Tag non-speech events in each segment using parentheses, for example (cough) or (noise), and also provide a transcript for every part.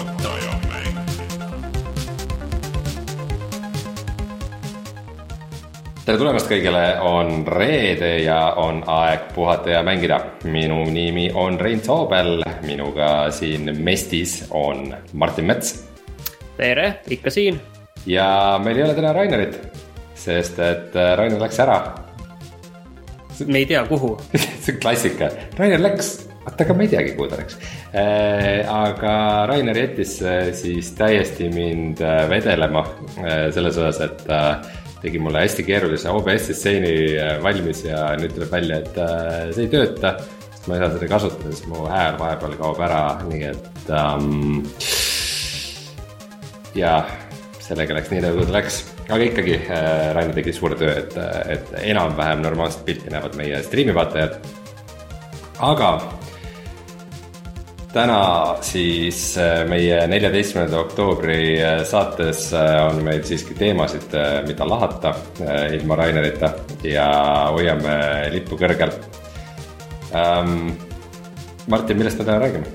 juhatajamäng. tere tulemast kõigile, on reede ja on aeg puhata ja mängida. minu nimi on Rein Soobel, minuga siin mestis on Martin Mets tere, ikka siin. ja meil ei ole täna Rainerit, sest et äh, Rainer läks ära. me ei tea, kuhu. (laughs) see on klassika, Rainer läks, oota, aga ma ei teagi, kuhu ta läks. Aga Rainer jättis äh, siis täiesti mind äh, vedelema äh, selles osas, et ta tegi mulle hästi keerulise OBS stseeni äh, valmis ja nüüd tuleb välja, et äh, see ei tööta. sest ma ei saa seda kasutada, sest mu hääl vahepeal kaob ära, nii et ähm,. ja sellega läks nii nagu ta läks, aga ikkagi äh, Rainer tegi suure töö, et, et enam-vähem normaalset pilti näevad meie striimi vaatajad. aga täna siis äh, meie neljateistkümnenda oktoobri äh, saates äh, on meil siiski teemasid, mida lahata ilma Rainerita ja hoiame lippu kõrgel. Ähm,. Martin, millest me täna räägime?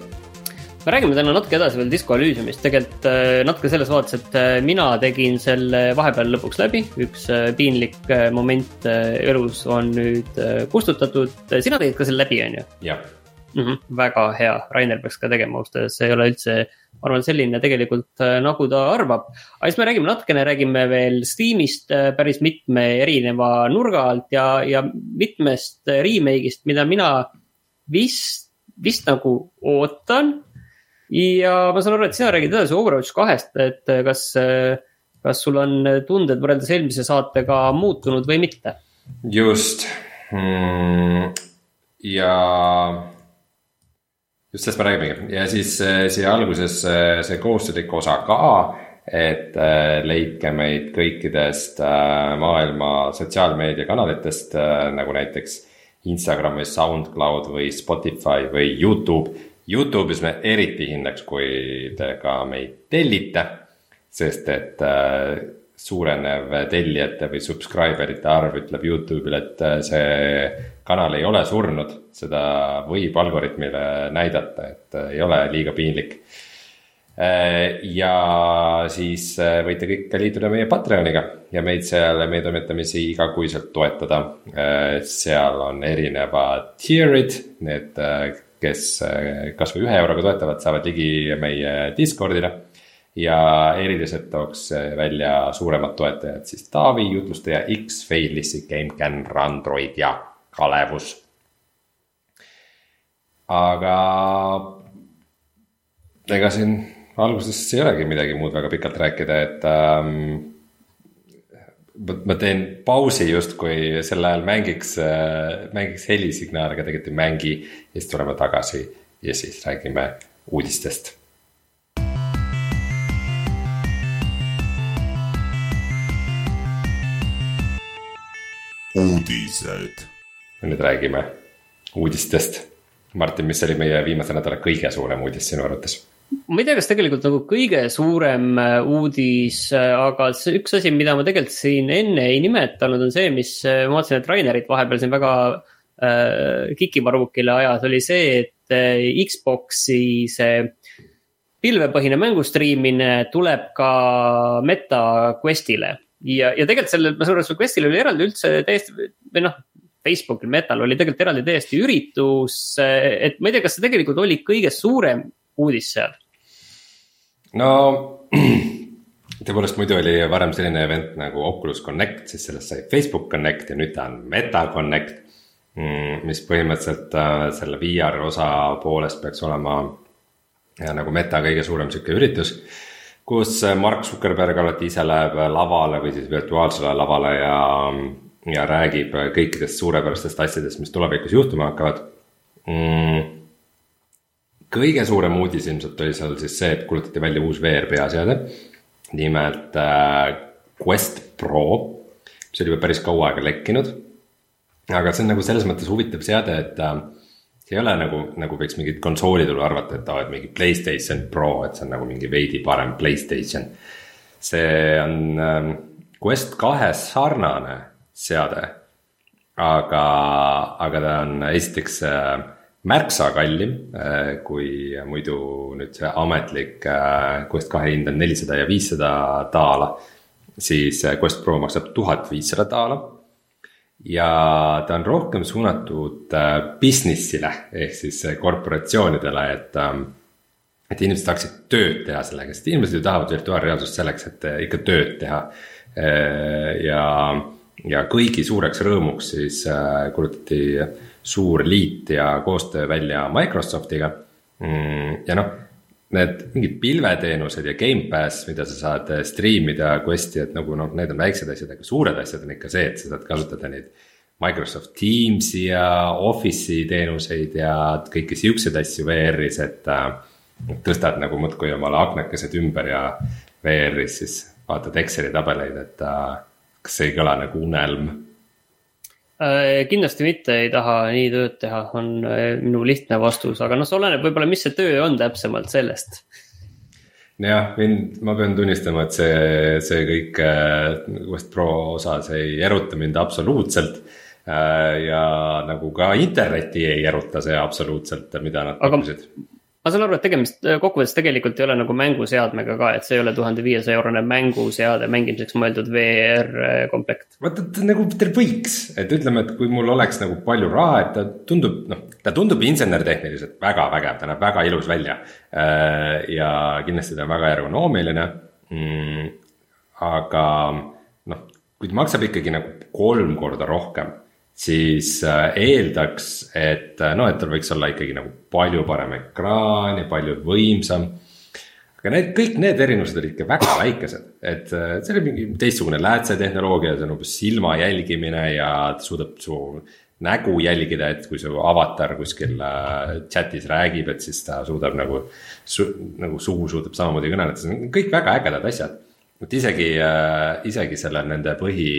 me räägime täna natuke edasi veel Disco Elysiumist, tegelikult natuke selles vaates, et mina tegin selle vahepeal lõpuks läbi, üks piinlik moment elus on nüüd kustutatud, sina tegid ka selle läbi, on ju? Jah, mm? -hmm. väga hea, Rainer peaks ka tegema ausalt öeldes, see ei ole üldse, ma arvan, selline tegelikult äh, nagu ta arvab. aga siis me räägime natukene, räägime veel Steamist äh, päris mitme erineva nurga alt ja, ja mitmest äh, remake'ist, mida mina vist, vist nagu ootan. ja ma saan aru, et sina räägid edasi Overwatch kahest, et kas, kas sul on tunded võrreldes eelmise saatega muutunud või mitte? just mm,. ja just sellest me räägimegi ja siis äh, siia alguses äh, see kohustuslik osa ka, et äh, leidke meid kõikidest maailma sotsiaalmeediakanalitest nagu näiteks Instagram või SoundCloud või Spotify või Youtube. Youtube'is me eriti hindaks, kui te ka meid tellite, sest et suurenev tellijate või subscriber ite arv ütleb Youtube'ile, et äh, see kanal ei ole surnud, seda võib algoritmile näidata, et äh, ei ole liiga piinlik. ja siis äh, võite kõik liituda meie Patreoniga ja meid seal, meie toimetamisi igakuiselt toetada. seal on erinevad tier'id, need, kes äh, kasvõi ühe euroga toetavad, saavad ligi meie Discordile ja eriliselt tooks välja suuremad toetajad siis Taavi, jutlustaja X, Failissi, GameCAN, Randroid ja Kalevus. aga ega siin alguses ei olegi midagi muud väga pikalt rääkida, et ähm, ma teen pausi justkui sel ajal mängiks, mängiks helisignaal, aga tegelikult ei mängi ja siis tuleme tagasi ja siis räägime uudistest uudised. nüüd räägime uudistest. Martin, mis oli meie viimase nädala kõige suurem uudis sinu arvates? ma ei tea, kas tegelikult nagu kõige suurem äh, uudis, aga see üks asi, mida ma tegelikult siin enne ei nimetanud, on see, mis äh, ma vaatasin, et Rainerit vahepeal siin väga äh, kikivarvukile ajas, oli see, et äh, Xbox'i see pilvepõhine mängustriimimine tuleb ka Meta Questile. ja, ja tegelikult sellel, ma saan aru, et sul Questil oli eraldi üldse täiesti või noh, Facebookil Metal oli tegelikult eraldi täiesti üritus, et ma ei tea, kas see tegelikult oli kõige suurem uudis seal no (clears throat) tõepoolest muidu oli varem selline event nagu Oculus Connect, siis sellest sai Facebook Connect ja nüüd ta on Meta Connect. mis põhimõtteliselt äh, selle VR osa poolest peaks olema ja nagu Meta kõige suurem sihuke üritus. Kus Mark Zuckerberg alati ise läheb lavale või siis virtuaalsele lavale ja, ja räägib kõikidest suurepärastest asjadest, mis tulevikus juhtuma hakkavad mm kõige suurem uudis ilmselt oli seal siis see, et kuulutati välja uus VR peaseade. nimelt äh, Quest Pro, mis oli juba päris kaua aega lekkinud. aga see on nagu selles mõttes huvitav seade, et äh, see ei ole nagu, nagu võiks mingit konsooli tulla arvata, et aa, et mingi Playstation Pro, et see on nagu mingi veidi parem Playstation. see on äh, Quest kahe sarnane seade, aga, aga ta on esiteks äh, märksa kallim kui muidu nüüd see ametlik Quest kahe hind on nelisada ja viissada daala. siis Quest Pro maksab tuhat viissada daala ja ta on rohkem suunatud business'ile ehk siis korporatsioonidele, et ähm, et inimesed saaksid tööd teha sellega, sest inimesed ju tahavad virtuaalreaalsust selleks, et eh, ikka tööd teha. Eh, ja, ja kõigi suureks rõõmuks siis kuulutati suur liit ja koostöö välja Microsoftiga. Mm, ja noh, need mingid pilveteenused ja Gamepass, mida sa saad stream ida Questi, et nagu noh, need on väiksed asjad, aga suured asjad on ikka see, et sa saad kasutada neid. Microsoft Teams'i ja Office'i teenuseid ja kõiki siukseid asju VR-is, et äh, tõstad nagu muudkui omale aknakesed ümber ja VR-is siis vaatad Exceli tabeleid, et äh, kas see ei kõla nagu unelm? Kindlasti mitte ei taha nii tööd teha, on äh, minu lihtne vastus, aga noh, see oleneb võib-olla, mis see töö on täpsemalt sellest. jah, mind, ma pean tunnistama, et see, see kõik äh, Pro osas ei eruta mind absoluutselt äh, ja nagu ka internetti ei eruta see absoluutselt, mida nad pakkusid ma saan aru, et tegemist kokkuvõttes tegelikult ei ole nagu mänguseadmega ka, et see ei ole tuhande viiesaja eurone mänguseade mängimiseks mõeldud VR komplekt. vaata, ta nagu teil võiks, et ütleme, et kui mul oleks nagu palju raha, et ta tundub, noh, ta tundub insenertehniliselt väga vägev, ta näeb väga ilus välja. Äh, ja kindlasti ta on väga ergonoomiline mm,. aga noh, kui ta maksab ikkagi nagu kolm korda rohkem siis äh, eeldaks, et äh, noh, et tal võiks olla ikkagi nagu palju parem ekraan ja palju võimsam. aga need, kõik need erinevused olid ikka väga väikesed, et äh, see oli mingi teistsugune läätsetehnoloogia, see on umbes silma jälgimine ja ta suudab su nägu jälgida, et kui su avatar kuskil chat'is räägib, et siis ta suudab nagu su,, nagu suu suudab samamoodi kõneleda, see on kõik väga ägedad asjad. et isegi, isegi selle nende põhi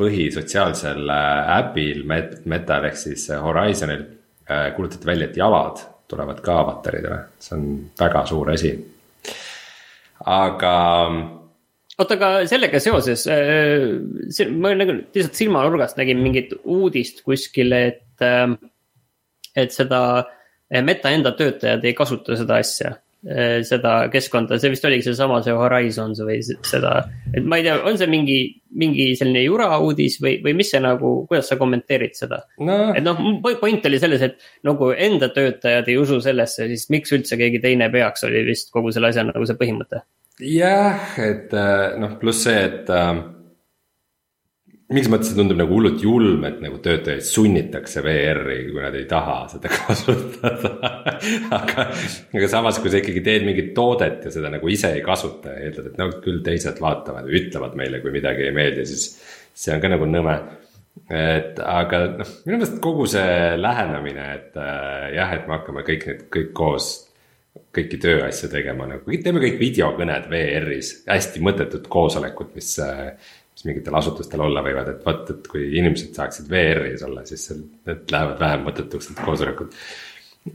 põhisotsiaalsel äh, äpil Metal ehk siis äh, Horizonil äh, kuulutati välja, et jalad tulevad ka avataridele, see on väga suur asi. aga. oota, aga sellega seoses, ma nagu lihtsalt silmanurgast nägin mingit uudist kuskil, et, et seda Meta enda töötajad ei kasuta seda asja seda keskkonda, see vist oligi seesama, see Horizons või seda, et ma ei tea, on see mingi, mingi selline jurauudis või, või mis see nagu, kuidas sa kommenteerid seda no.? et noh, point oli selles, et nagu enda töötajad ei usu sellesse, siis miks üldse keegi teine peaks, oli vist kogu selle asja nagu see põhimõte. jah, et eh, noh, pluss see, et äh, mingis mõttes see tundub nagu hullult julm, et nagu töötajaid sunnitakse VR-i, kui nad ei taha seda (laughs) kasutada aga, aga samas, kui sa ikkagi teed mingit toodet ja seda nagu ise ei kasuta ja eeldad, et no küll teised vaatavad või ütlevad meile, kui midagi ei meeldi, siis see on ka nagu nõme. et aga noh, minu meelest kogu see lähenemine, et äh, jah, et me hakkame kõik need, kõik koos kõiki tööasju tegema nagu, teeme kõik videokõned VR-is, hästi mõttetud koosolekud, mis äh, mis mingitel asutustel olla võivad, et vot, et kui inimesed saaksid VR-is olla, siis need lähevad vähem mõttetuks, need koosolekud.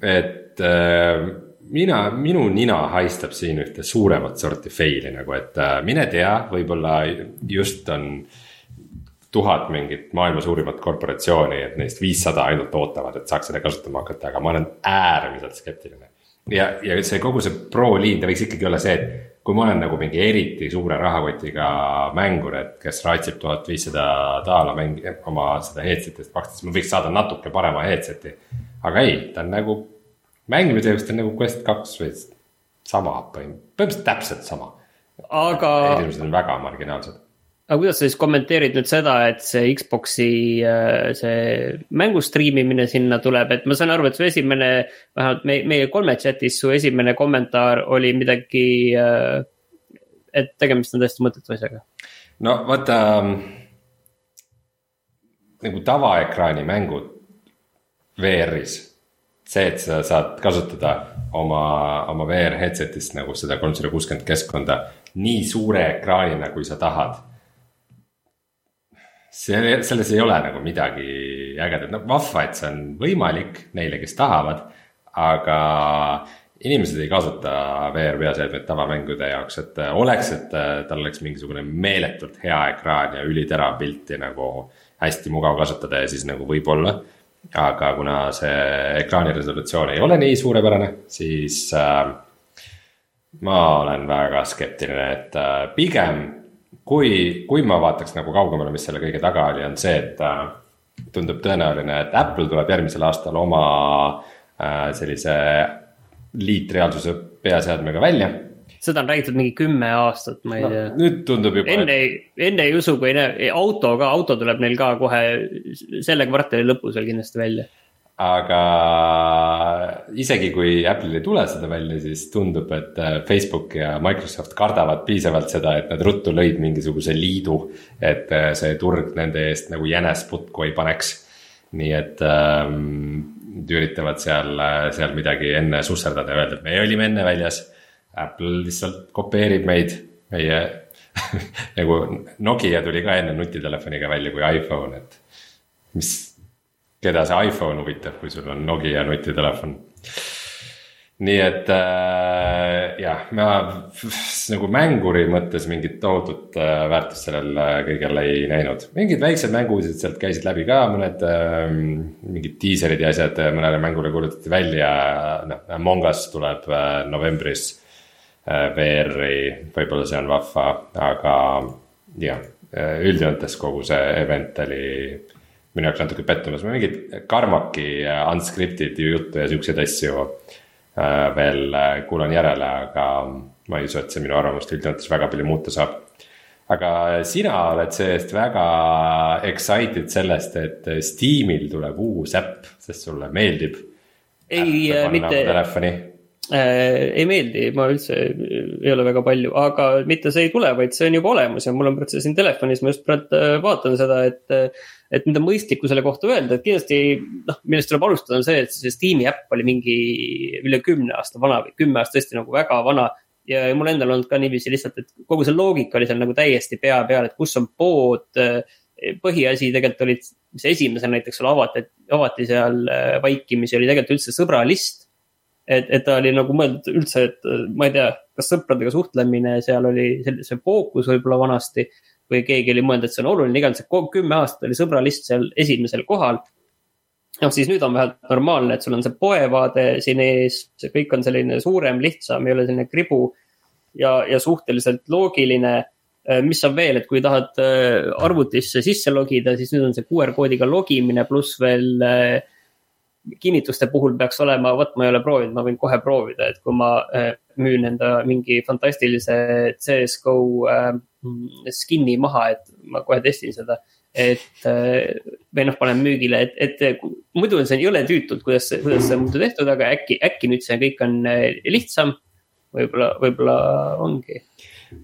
et äh, mina, minu nina haistab siin ühte suuremat sorti fail'i nagu, et äh, mine tea, võib-olla just on tuhat mingit maailma suurimat korporatsiooni, et neist viissada ainult ootavad, et saaks seda kasutama hakata, aga ma olen äärmiselt skeptiline. Ja, ja see kogu see pro liin, ta võiks ikkagi olla see, et kui ma olen nagu mingi eriti suure rahakotiga mängur, et kes raatsib tuhat viissada daala mängi-, oma seda headset'ist makstes, ma võiks saada natuke parema headset'i. aga ei, ta on nagu, mängimise jaoks ta on nagu Quest kaks või sama, põhimõtteliselt täpselt sama. aga. erinevused on väga marginaalsed aga kuidas sa siis kommenteerid nüüd seda, et see Xbox'i äh, see mängu striimimine sinna tuleb, et ma saan aru, et su esimene, vähemalt meie, meie kolme chat'is su esimene kommentaar oli midagi. Äh, et tegemist on täiesti mõttetu asjaga. no vaata nagu tavaekraani mängud VR-is. see, et sa saad kasutada oma, oma VR headset'ist nagu seda kolmsada kuuskümmend keskkonda nii suure ekraanina, kui sa tahad see, selles ei ole nagu midagi ägedat, no vahva, et see on võimalik neile, kes tahavad. aga inimesed ei kasuta VR peaseadmeid tavamängude jaoks, et äh, oleks, et äh, tal oleks mingisugune meeletult hea ekraan ja üliterav pilt ja nagu hästi mugav kasutada ja siis nagu võib-olla. aga kuna see ekraani resolutsioon ei ole nii suurepärane, siis äh, ma olen väga skeptiline, et äh, pigem kui, kui ma vaataks nagu kaugemale, mis selle kõige taga oli, on see, et äh, tundub tõenäoline, et Apple tuleb järgmisel aastal oma äh, sellise liitreaalsuse peaseadmega välja seda on räägitud mingi kümme aastat, ma ei no, tea. nüüd tundub juba. enne ei, enne ei usu, kui ne, auto ka, auto tuleb neil ka kohe selle kvartali lõpus veel kindlasti välja. Aga isegi kui Apple'il ei tule seda välja, siis tundub, et äh, Facebook ja Microsoft kardavad piisavalt seda, et nad ruttu lõid mingisuguse liidu. et äh, see turg nende eest nagu jänes putku ei paneks. nii et ähm, üritavad seal, äh, seal midagi enne susserdada ja öelda, et me olime enne väljas Apple lihtsalt kopeerib meid, meie (laughs) nagu Nokia tuli ka enne nutitelefoniga välja kui iPhone, et mis, keda see iPhone huvitab, kui sul on Nokia nutitelefon. nii et äh, jah, ma nagu mänguri mõttes mingit tohutut äh, väärtust sellel äh, kõigel ei näinud. mingid väiksed mänguuudised sealt käisid läbi ka, mõned äh, mingid diiserid ja asjad mõnele mängule kuulutati välja, noh, Among Us tuleb äh, novembris Äh, VR-i, võib-olla see on vahva, aga jah, äh, üldjoontes kogu see event oli minu jaoks natuke pettumus, ma mingit Carmacki äh, unscripted juttu ja siukseid asju veel kuulan järele, aga ma ei usu, et see minu arvamust üldjoontes väga palju muuta saab. aga sina oled see-eest väga excited sellest, et Steamil tuleb uus äpp, sest sulle meeldib. ei, mitte. telefoni äh,. ei meeldi, ma üldse ei ole väga palju, aga mitte see ei tule, vaid see on juba olemas ja mul on praegu siin telefonis, ma just praegu äh, vaatan seda, et. et mida mõistlikku selle kohta öelda, et kindlasti noh, millest tuleb alustada, on see, et see Steam'i äpp oli mingi üle kümne aasta vana või kümme aastat tõesti nagu väga vana ja mul endal olnud ka niiviisi lihtsalt, et kogu see loogika oli seal nagu täiesti pea peal, et kus on pood. põhiasi tegelikult olid, mis esimesena näiteks seal avati, avati seal äh, vaikimisi oli tegelikult üldse sõbralist et, et ta oli nagu mõeldud üldse, et ma ei tea, kas sõpradega suhtlemine seal oli see fookus võib-olla vanasti. või keegi oli mõelnud, et see on oluline, igatahes kümme aastat oli sõbralist seal esimesel kohal. noh, siis nüüd on vähemalt normaalne, et sul on see poevaade siin ees, see kõik on selline suurem, lihtsam, ei ole selline kribu. ja, ja suhteliselt loogiline mis on veel, et kui tahad äh, arvutisse sisse logida, siis nüüd on see QR koodiga logimine pluss veel äh, kinnituste puhul peaks olema, vot ma ei ole proovinud, ma võin kohe proovida, et kui ma äh, müün enda mingi fantastilise CS-GO äh, skin'i maha, et ma kohe testin seda. et äh, või noh, panen müügile, et, et muidu on see jõle tüütud, kuidas, kuidas see on muidu tehtud, aga äkki, äkki nüüd see kõik on lihtsam. võib-olla, võib-olla ongi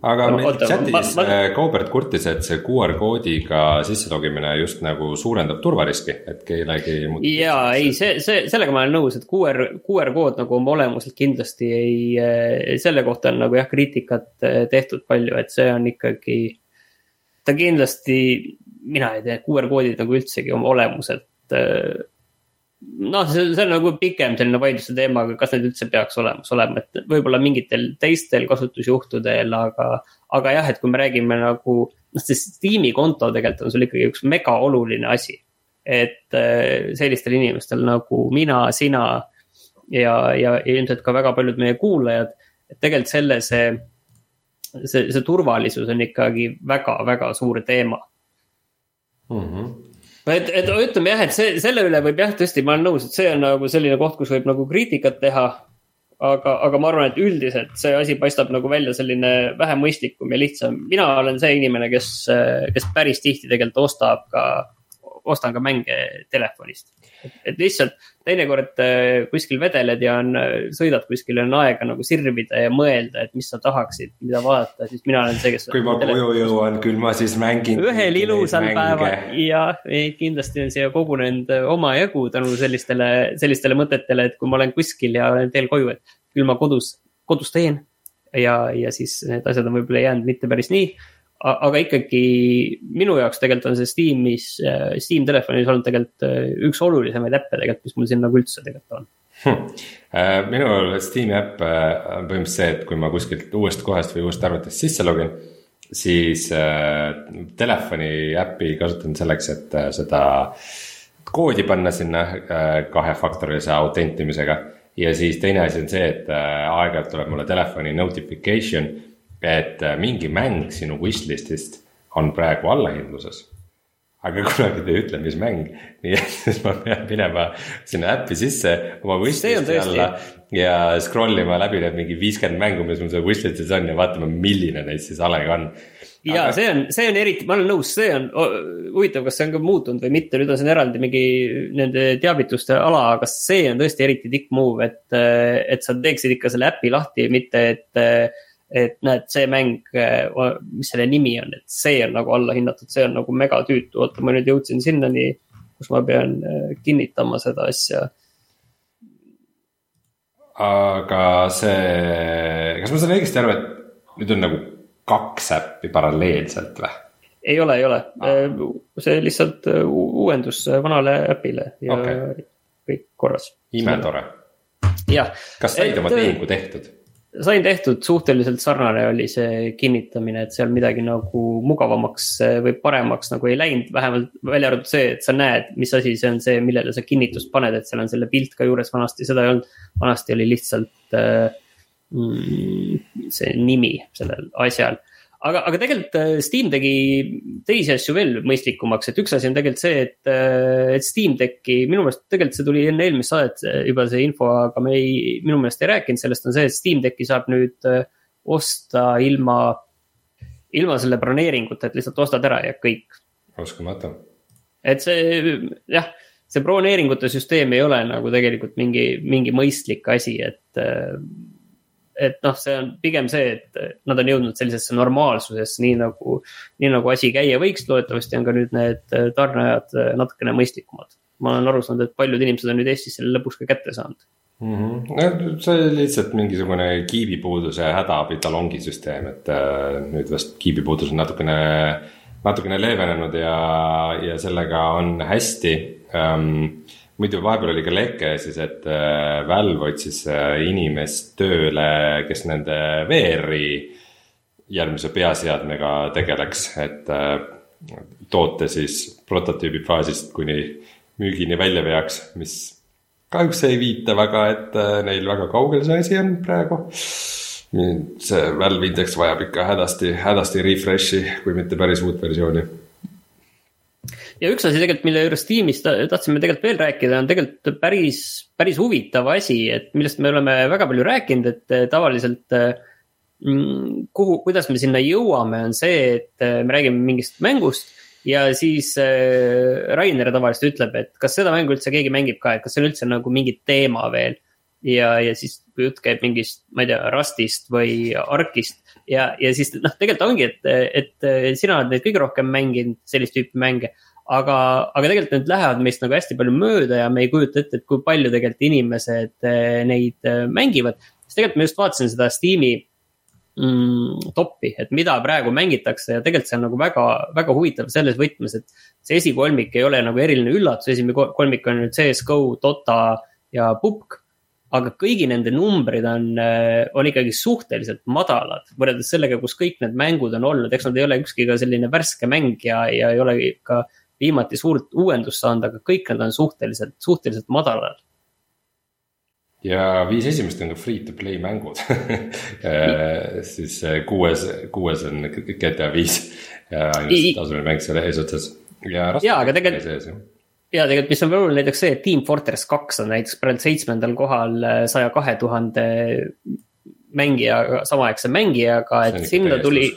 aga no, meil chatis ma... Kaubert kurtis, et see QR koodiga sisselogimine just nagu suurendab turvariski, et kellegi. ja ei, see, see, sellega ma olen nõus, et QR, QR kood nagu oma olemuselt kindlasti ei, eh, selle kohta on nagu jah, kriitikat eh, tehtud palju, et see on ikkagi. ta kindlasti, mina ei tea, QR koodid nagu üldsegi oma olemuselt noh, see, see on nagu pikem selline vaidluse teema, aga kas need üldse peaks olemas olema, et võib-olla mingitel teistel kasutusjuhtudel, aga. aga jah, et kui me räägime nagu, noh, see Steam'i konto tegelikult on sul ikkagi üks mega oluline asi. et äh, sellistel inimestel nagu mina, sina ja, ja, ilmselt ka väga paljud meie kuulajad, et tegelikult selle see. see, see turvalisus on ikkagi väga-väga suur teema mm. -hmm et, et ütleme jah, et see, selle üle võib jah, tõesti, ma olen nõus, et see on nagu selline koht, kus võib nagu kriitikat teha. aga, aga ma arvan, et üldiselt see asi paistab nagu välja selline vähem mõistlikum ja lihtsam. mina olen see inimene, kes, kes päris tihti tegelikult ostab ka ostan ka mänge telefonist. Et lihtsalt teinekord äh, kuskil vedeled ja on, äh, sõidad kuskil ja on aega nagu sirvida ja mõelda, et mis sa tahaksid, mida vaadata, siis mina olen see, kes. kui ma koju jõuan, küll ma siis mängin. ühel ilusal päeval ja kindlasti on siia kogunenud äh, omajagu tänu sellistele, sellistele mõtetele, et kui ma olen kuskil ja olen teel koju, et küll ma kodus, kodus teen. ja, ja siis need asjad on võib-olla jäänud mitte päris nii aga ikkagi minu jaoks tegelikult on see Steamis, äh, Steam telefonis olnud tegelikult äh, üks olulisemaid äppe tegelikult, mis mul siin nagu üldse tegelikult on hm.. Äh, minul Steam'i äpp on põhimõtteliselt see, et kui ma kuskilt uuest kohast või uuest arvutist sisse login. siis äh, telefoni äppi kasutan selleks, et äh, seda koodi panna sinna äh, kahefaktorilise autentimisega. ja siis teine asi on see, et äh, aeg-ajalt tuleb mulle telefoni notification, et äh, mingi mäng sinu wishlist'ist on praegu allahindluses aga kunagi ta ei ütle, mis mäng, nii et (laughs) siis ma pean minema sinna äppi sisse oma wishlist'i alla ja scroll ima läbi need mingi viiskümmend mängu, mis mul seal wishlist'is on ja vaatama, milline neist siis alega on. ja aga... see on, see on eriti, ma olen nõus, see on huvitav, kas see on ka muutunud või mitte, nüüd on siin eraldi mingi nende teavituste ala, aga see on tõesti eriti tikk move, et, et sa teeksid ikka selle äpi lahti, mitte et et näed, see mäng, mis selle nimi on, et see on nagu allahinnatud, see on nagu megatüütu, oota, ma nüüd jõudsin sinnani, kus ma pean äh, kinnitama seda asja. aga see, kas ma saan õigesti aru, et nüüd on nagu kaks äppi paralleelselt või? ei ole, ei ole ah., see lihtsalt äh, uuendus vanale äpile ja okay. kõik korras. imetore. jah. kas said oma tehingu tehtud? Sain tehtud, suhteliselt sarnane oli see kinnitamine, et seal midagi nagu mugavamaks eh, või paremaks nagu ei läinud, vähemalt välja arvatud see, et sa näed, mis asi see on see, millele sa kinnitust paned, et seal on selle pilt ka juures, vanasti seda ei olnud. vanasti oli lihtsalt äh, see nimi sellel asjal aga, aga tegelikult äh, Steam tegi teisi asju veel mõistlikumaks, et üks asi on tegelikult see, et, äh, et Steam Decki, minu meelest tegelikult see tuli enne eelmist saadet juba see info, aga me ei, minu meelest ei rääkinud sellest, on see, et Steam Decki saab nüüd äh, osta ilma, ilma selle broneeringuta, et lihtsalt ostad ära ja kõik. uskumatu. et see jah, see broneeringute süsteem ei ole nagu tegelikult mingi, mingi mõistlik asi, et et noh, see on pigem see, et nad on jõudnud sellisesse normaalsusesse, nii nagu, nii nagu asi käia võiks, loodetavasti on ka nüüd need tarneajad natukene mõistlikumad. ma olen aru saanud, et paljud inimesed on nüüd Eestis selle lõpuks ka kätte saanud mm. -hmm. no see oli lihtsalt mingisugune kiibipuuduse hädaabitalongi süsteem, et äh, nüüd vast kiibipuudus on natukene, natukene leevenenud ja, ja sellega on hästi ähm, muidu vahepeal oli ka leke siis, et äh, Valve otsis äh, inimest tööle, kes nende VR-i järgmise peaseadmega tegeleks, et äh, toote siis prototüübi faasist kuni müügini välja veaks, mis kahjuks ei viita väga, et neil väga kaugel see asi on praegu. see Valve Index vajab ikka hädasti, hädasti refresh'i, kui mitte päris uut versiooni ja üks asi tegelikult, mille juures tiimis tahtsime tegelikult veel rääkida, on tegelikult päris, päris huvitav asi, et millest me oleme väga palju rääkinud, et eh, tavaliselt mm, kuhu, kuidas me sinna jõuame, on see, et eh, me räägime mingist mängust ja siis Rainer tavaliselt ütleb, et kas seda mängu üldse keegi mängib ka, et kas on üldse nagu mingi teema veel. ja, ja siis jutt käib mingist, ma ei tea, Rustist või Arkist ja, ja siis noh, tegelikult ongi, et, et sina oled neid kõige rohkem mänginud, sellist tüüpi mänge aga, aga tegelikult need lähevad meist nagu hästi palju mööda ja me ei kujuta ette, et kui palju tegelikult inimesed eh, neid eh, mängivad. sest tegelikult ma just vaatasin seda Steam'i mm, top'i, et mida praegu mängitakse ja tegelikult see on nagu väga, väga huvitav selles võtmes, et. see esikolmik ei ole nagu eriline üllatus, esimene kolmik on nüüd CS GO, Dota ja Pupk aga kõigi nende numbrid on, eh, on ikkagi suhteliselt madalad võrreldes sellega, kus kõik need mängud on olnud, eks nad ei ole ükski ka selline värske mäng ja, ja ei ole ka viimati suurt uuendust saanud, aga kõik need on suhteliselt, suhteliselt madalal. ja viis esimest on ka free to play mängud (laughs) siis kuues, kuues on GTA viis ja ainult tasuline mäng seal eesotsas. ja, ja, aga tegelikult ja tegelikult, mis on veel oluline näiteks see, et Team Fortress kaks on näiteks praegu seitsmendal kohal saja kahe tuhande mängija, samaaegse mängijaga, et sinna tuli.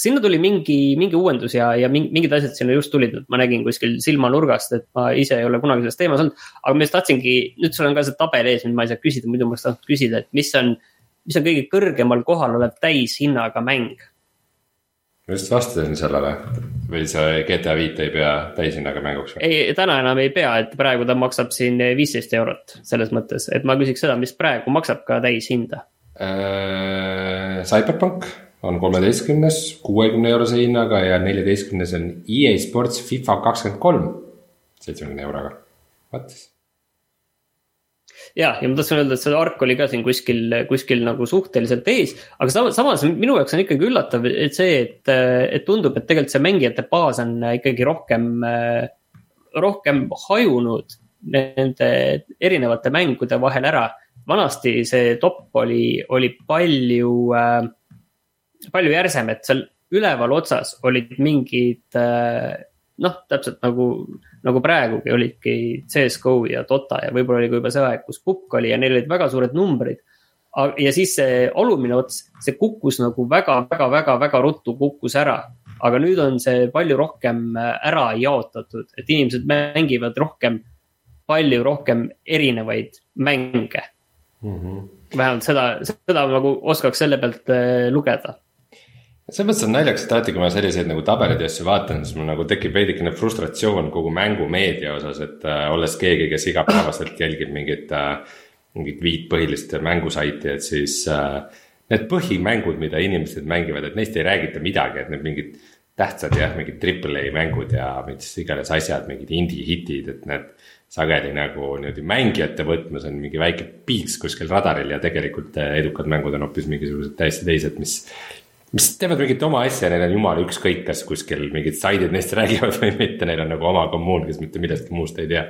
Sinna tuli mingi, mingi uuendus ja, ja mingid asjad sinna just tulid, ma nägin kuskil silmanurgast, et ma ise ei ole kunagi selles teemas olnud. aga ma just tahtsingi, nüüd sul on ka see tabel ees, mida ma ei saa küsida, muidu ma oleks tahtnud küsida, et mis on, mis on kõige kõrgemal kohal olev täishinnaga mäng? ma just vastasin sellele või sa GTA viite ei pea täishinnaga mänguks ei, täna enam ei pea, et praegu ta maksab siin viisteist eurot selles mõttes, et ma küsiks seda, mis praegu maksab ka täishinda äh,. Cyberpunk on kolmeteistkümnes kuuekümne eurose hinnaga ja neljateistkümnes on EA Sports FIFA kakskümmend kolm seitsmekümne euroga, vot ja, ja ma tahtsin öelda, et see ark oli ka siin kuskil, kuskil nagu suhteliselt ees, aga samas, samas minu jaoks on ikkagi üllatav, et see, et, et tundub, et tegelikult see mängijate baas on ikkagi rohkem, rohkem hajunud nende erinevate mängude vahel ära. vanasti see top oli, oli palju äh,, palju järsem, et seal üleval otsas olid mingid äh, noh, täpselt nagu, nagu praegugi olidki CS-GO ja Dota ja võib-olla oli ka juba see aeg, kus Pukk oli ja neil olid väga suured numbrid. ja siis see alumine ots, see kukkus nagu väga, väga, väga, väga ruttu kukkus ära. aga nüüd on see palju rohkem äh, ära jaotatud, et inimesed mängivad rohkem, palju rohkem erinevaid mänge mm. -hmm. vähemalt seda, seda nagu oskaks selle pealt äh, lugeda selles mõttes on naljakas, et alati, kui ma selliseid nagu tabeleid ja asju vaatan, siis mul nagu tekib veidikene frustratsioon kogu mängumeedia osas, et äh, olles keegi, kes igapäevaselt jälgib mingit äh,, mingit viit põhilist mängusaiti, et siis äh, need põhimängud, mida inimesed mängivad, et neist ei räägita midagi, et need mingid tähtsad jah, mingid triple A mängud ja mis iganes asjad, mingid indie hitid, et need sageli nagu niimoodi mängijate võtmes on mingi väike piiks kuskil radaril ja tegelikult äh, edukad mängud on hoopis mingisugused täiesti teised, mis mis teevad mingit oma asja, neil on jumala ükskõik, kas kuskil mingid saidid neist (laughs) räägivad või mitte, neil on nagu oma kommuun, kes mitte millestki muust ei tea.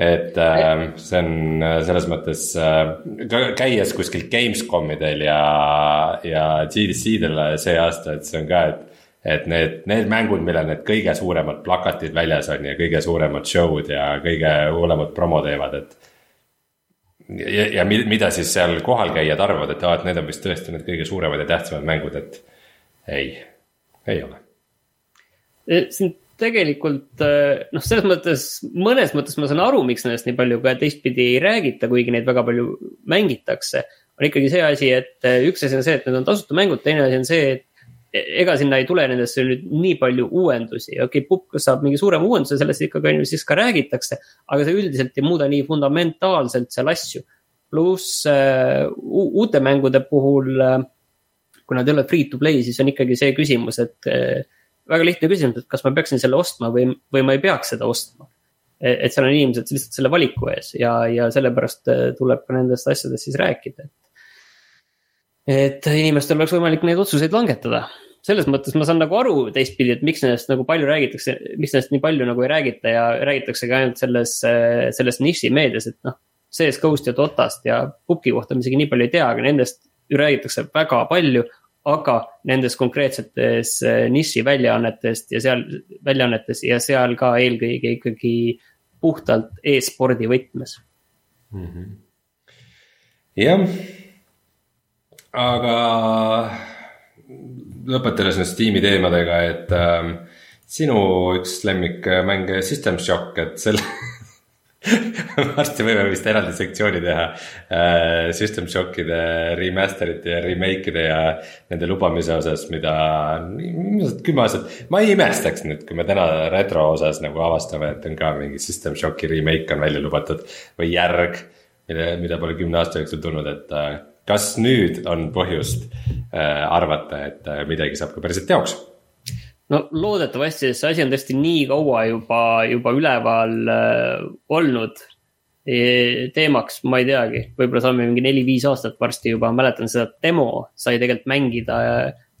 et äh, see on äh, selles mõttes äh, käies kuskil Gamescomidel ja, ja GDC-del see aasta, et see on ka, et. et need, need mängud, millel need kõige suuremad plakatid väljas on ja kõige suuremad show'd ja kõige hullemad promo teevad, et ja, ja mida siis seal kohalkäijad arvavad, et aa, et need on vist tõesti need kõige suuremad ja tähtsamad mängud, et ei, ei ole. E, siin tegelikult e, noh, selles mõttes, mõnes mõttes ma saan aru, miks nendest nii palju ka teistpidi ei räägita, kuigi neid väga palju mängitakse. on ikkagi see asi, et e, üks asi on see, et need on tasuta mängud, teine asi on see, et ega sinna ei tule nendesse nüüd nii palju uuendusi, okei okay,, Pupk saab mingi suurema uuenduse, sellest ikkagi on ju siis ka räägitakse. aga see üldiselt ei muuda nii fundamentaalselt seal asju. pluss uh, uute mängude puhul uh,, kui nad ei ole free to play, siis on ikkagi see küsimus, et uh, väga lihtne küsimus, et kas ma peaksin selle ostma või, või ma ei peaks seda ostma. E, et seal on inimesed lihtsalt selle valiku ees ja, ja sellepärast tuleb ka nendest asjadest siis rääkida, et et inimestel oleks võimalik neid otsuseid langetada. selles mõttes ma saan nagu aru teistpidi, et miks nendest nagu palju räägitakse, miks nendest nii palju nagu ei räägita ja räägitaksegi ainult selles, selles nišimeedias, et noh. CS GO-st ja Dotast ja Puki kohta me isegi nii palju ei tea, aga nendest ju räägitakse väga palju. aga nendes konkreetsetes nišiväljaannetest ja seal, väljaannetes ja seal ka eelkõige ikkagi puhtalt e-spordi võtmes mm -hmm.. jah aga lõpetades nüüd Steam'i teemadega, et äh, sinu üks lemmikmäng System Shock, et selle (laughs) varsti võime vist eraldi sektsiooni teha äh, System Shockide remaster'ite ja remake'ide ja nende lubamise osas, mida kümme aastat. ma ei imestaks nüüd, kui me täna retro osas nagu avastame, et on ka mingi System Shocki remake on välja lubatud või järg. mille, mida pole kümne aasta jooksul tulnud, et äh, kas nüüd on põhjust äh, arvata, et äh, midagi saab ka päriselt teoks? no loodetavasti, sest see asi on tõesti nii kaua juba, juba üleval äh, olnud e. teemaks, ma ei teagi, võib-olla saame mingi neli-viis aastat varsti juba, mäletan seda demo sai tegelikult mängida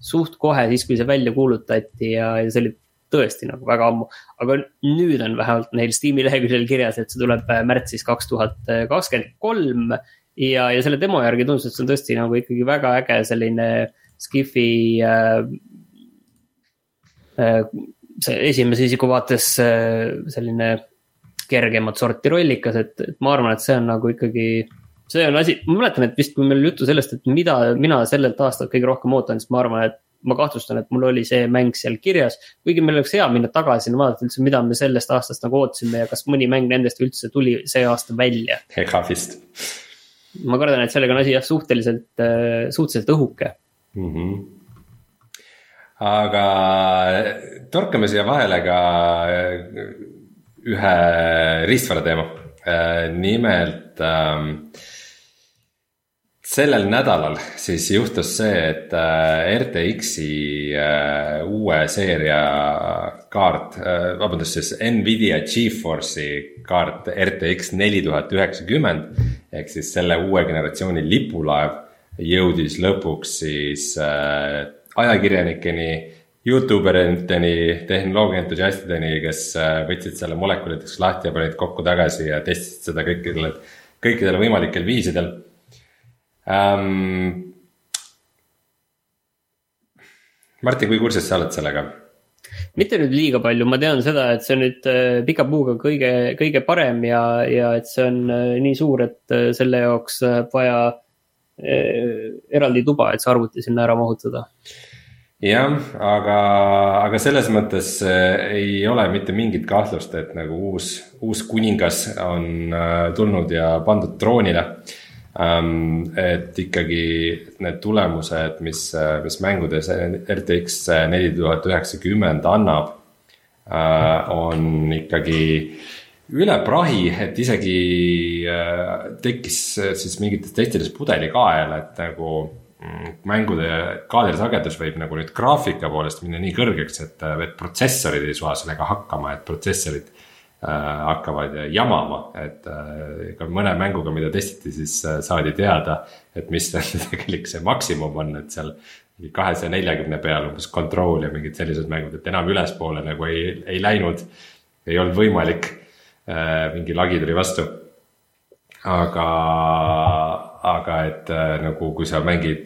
suht kohe siis, kui see välja kuulutati ja, ja see oli tõesti nagu väga ammu. aga nüüd on vähemalt neil Steam'i leheküljel kirjas, et see tuleb märtsis kaks tuhat kakskümmend kolm ja, ja selle demo järgi tundus, et see on tõesti nagu ikkagi väga äge selline Skifi äh,. Äh, see esimese isiku vaates äh, selline kergemat sorti rollikas, et, et ma arvan, et see on nagu ikkagi see on asi, ma mäletan, et vist kui meil oli juttu sellest, et mida mina sellelt aastalt kõige rohkem ootan, siis ma arvan, et ma kahtlustan, et mul oli see mäng seal kirjas. kuigi meil oleks hea minna tagasi ja vaadata üldse, mida me sellest aastast nagu ootasime ja kas mõni mäng nendest üldse tuli see aasta välja. ega vist ma kardan, et sellega on asi jah suhteliselt, äh, suhteliselt õhuke mm. -hmm. aga torkame siia vahele ka äh, ühe riistvara teema, äh, nimelt ähm, sellel nädalal siis juhtus see, et äh, RTX-i äh, uue seeria kaart, äh, vabandust, siis Nvidia Geforce'i kaart RTX neli tuhat üheksakümmend. ehk siis selle uue generatsiooni lipulaev jõudis lõpuks siis ajakirjanikeni Youtube eriteni, tehnoloogia entusiastideni, kes võtsid selle molekuliteks lahti ja panid kokku tagasi ja testisid seda kõikidel, kõikidel võimalikel viisidel ähm,. Martin, kui kursis sa oled sellega? mitte nüüd liiga palju, ma tean seda, et see on nüüd äh, pika puuga kõige, kõige parem ja, ja et see on äh, nii suur, et äh, selle jaoks läheb vaja eraldi tuba, et see arvuti sinna ära mahutada. jah, aga, aga selles mõttes ei ole mitte mingit kahtlust, et nagu uus, uus kuningas on tulnud ja pandud troonile et ikkagi need tulemused, mis, mis mängudes RTX neli tuhat üheksakümmend annab, äh, on ikkagi üle prahi, et isegi äh, tekkis siis mingites testides pudelikael, et nagu mm, mängude kaadrisagedus võib nagu nüüd graafika poolest minna nii kõrgeks, et, et protsessorid ei saa sellega hakkama, et protsessorid Äh, hakkavad jamama, et äh, ka mõne mänguga, mida testiti, siis äh, saadi teada, et mis (laughs) tegelik see maksimum on, et seal kahesaja neljakümne peal umbes control ja mingid sellised mängud, et enam ülespoole nagu ei, ei läinud. ei olnud võimalik, mingi lagi tuli vastu. aga, aga et nagu, kui sa mängid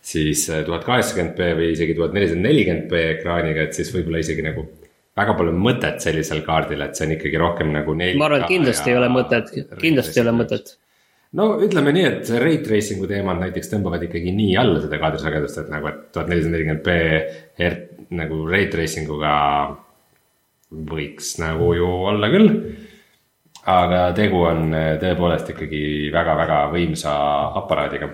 siis tuhat kaheksakümmend B või isegi tuhat nelisada nelikümmend B ekraaniga, et siis võib-olla isegi nagu väga palju mõtet sellisel kaardil, et see on ikkagi rohkem nagu neil. ma arvan, et kindlasti ei ole mõtet, kindlasti ei ole mõtet. no ütleme nii, et rate tracing'u teemal näiteks tõmbavad ikkagi nii alla seda kaadrisagedust, et nagu, et tuhat nelisada nelikümmend B nagu rate tracing uga võiks nagu ju olla küll. aga tegu on tõepoolest ikkagi väga-väga võimsa aparaadiga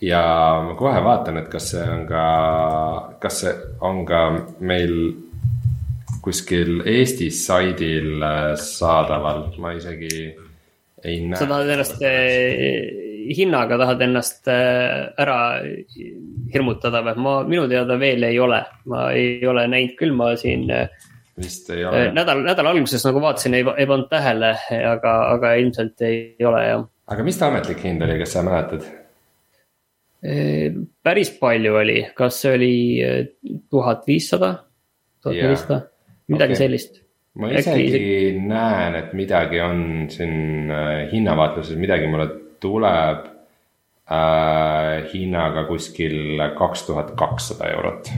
ja ma kohe vaatan, et kas see on ka, kas see on ka meil kuskil Eesti saidil äh, saadaval, ma isegi ei näe. sa tahad ennast eh, hinnaga tahad ennast eh, ära hirmutada või? ma, minu teada veel ei ole, ma ei ole näinud küll, ma siin. vist ei ole. nädal, nädala alguses nagu vaatasin, ei, ei pannud tähele, aga, aga ilmselt ei ole jah. aga mis ta ametlik hind oli, kas sa mäletad? Päris palju oli, kas see oli eh, tuhat viissada, tuhat nelisada, midagi okay. sellist. ma isegi Äkki... näen, et midagi on siin äh, hinnavaatluses, midagi mulle tuleb äh, hinnaga kuskil kaks tuhat kakssada eurot.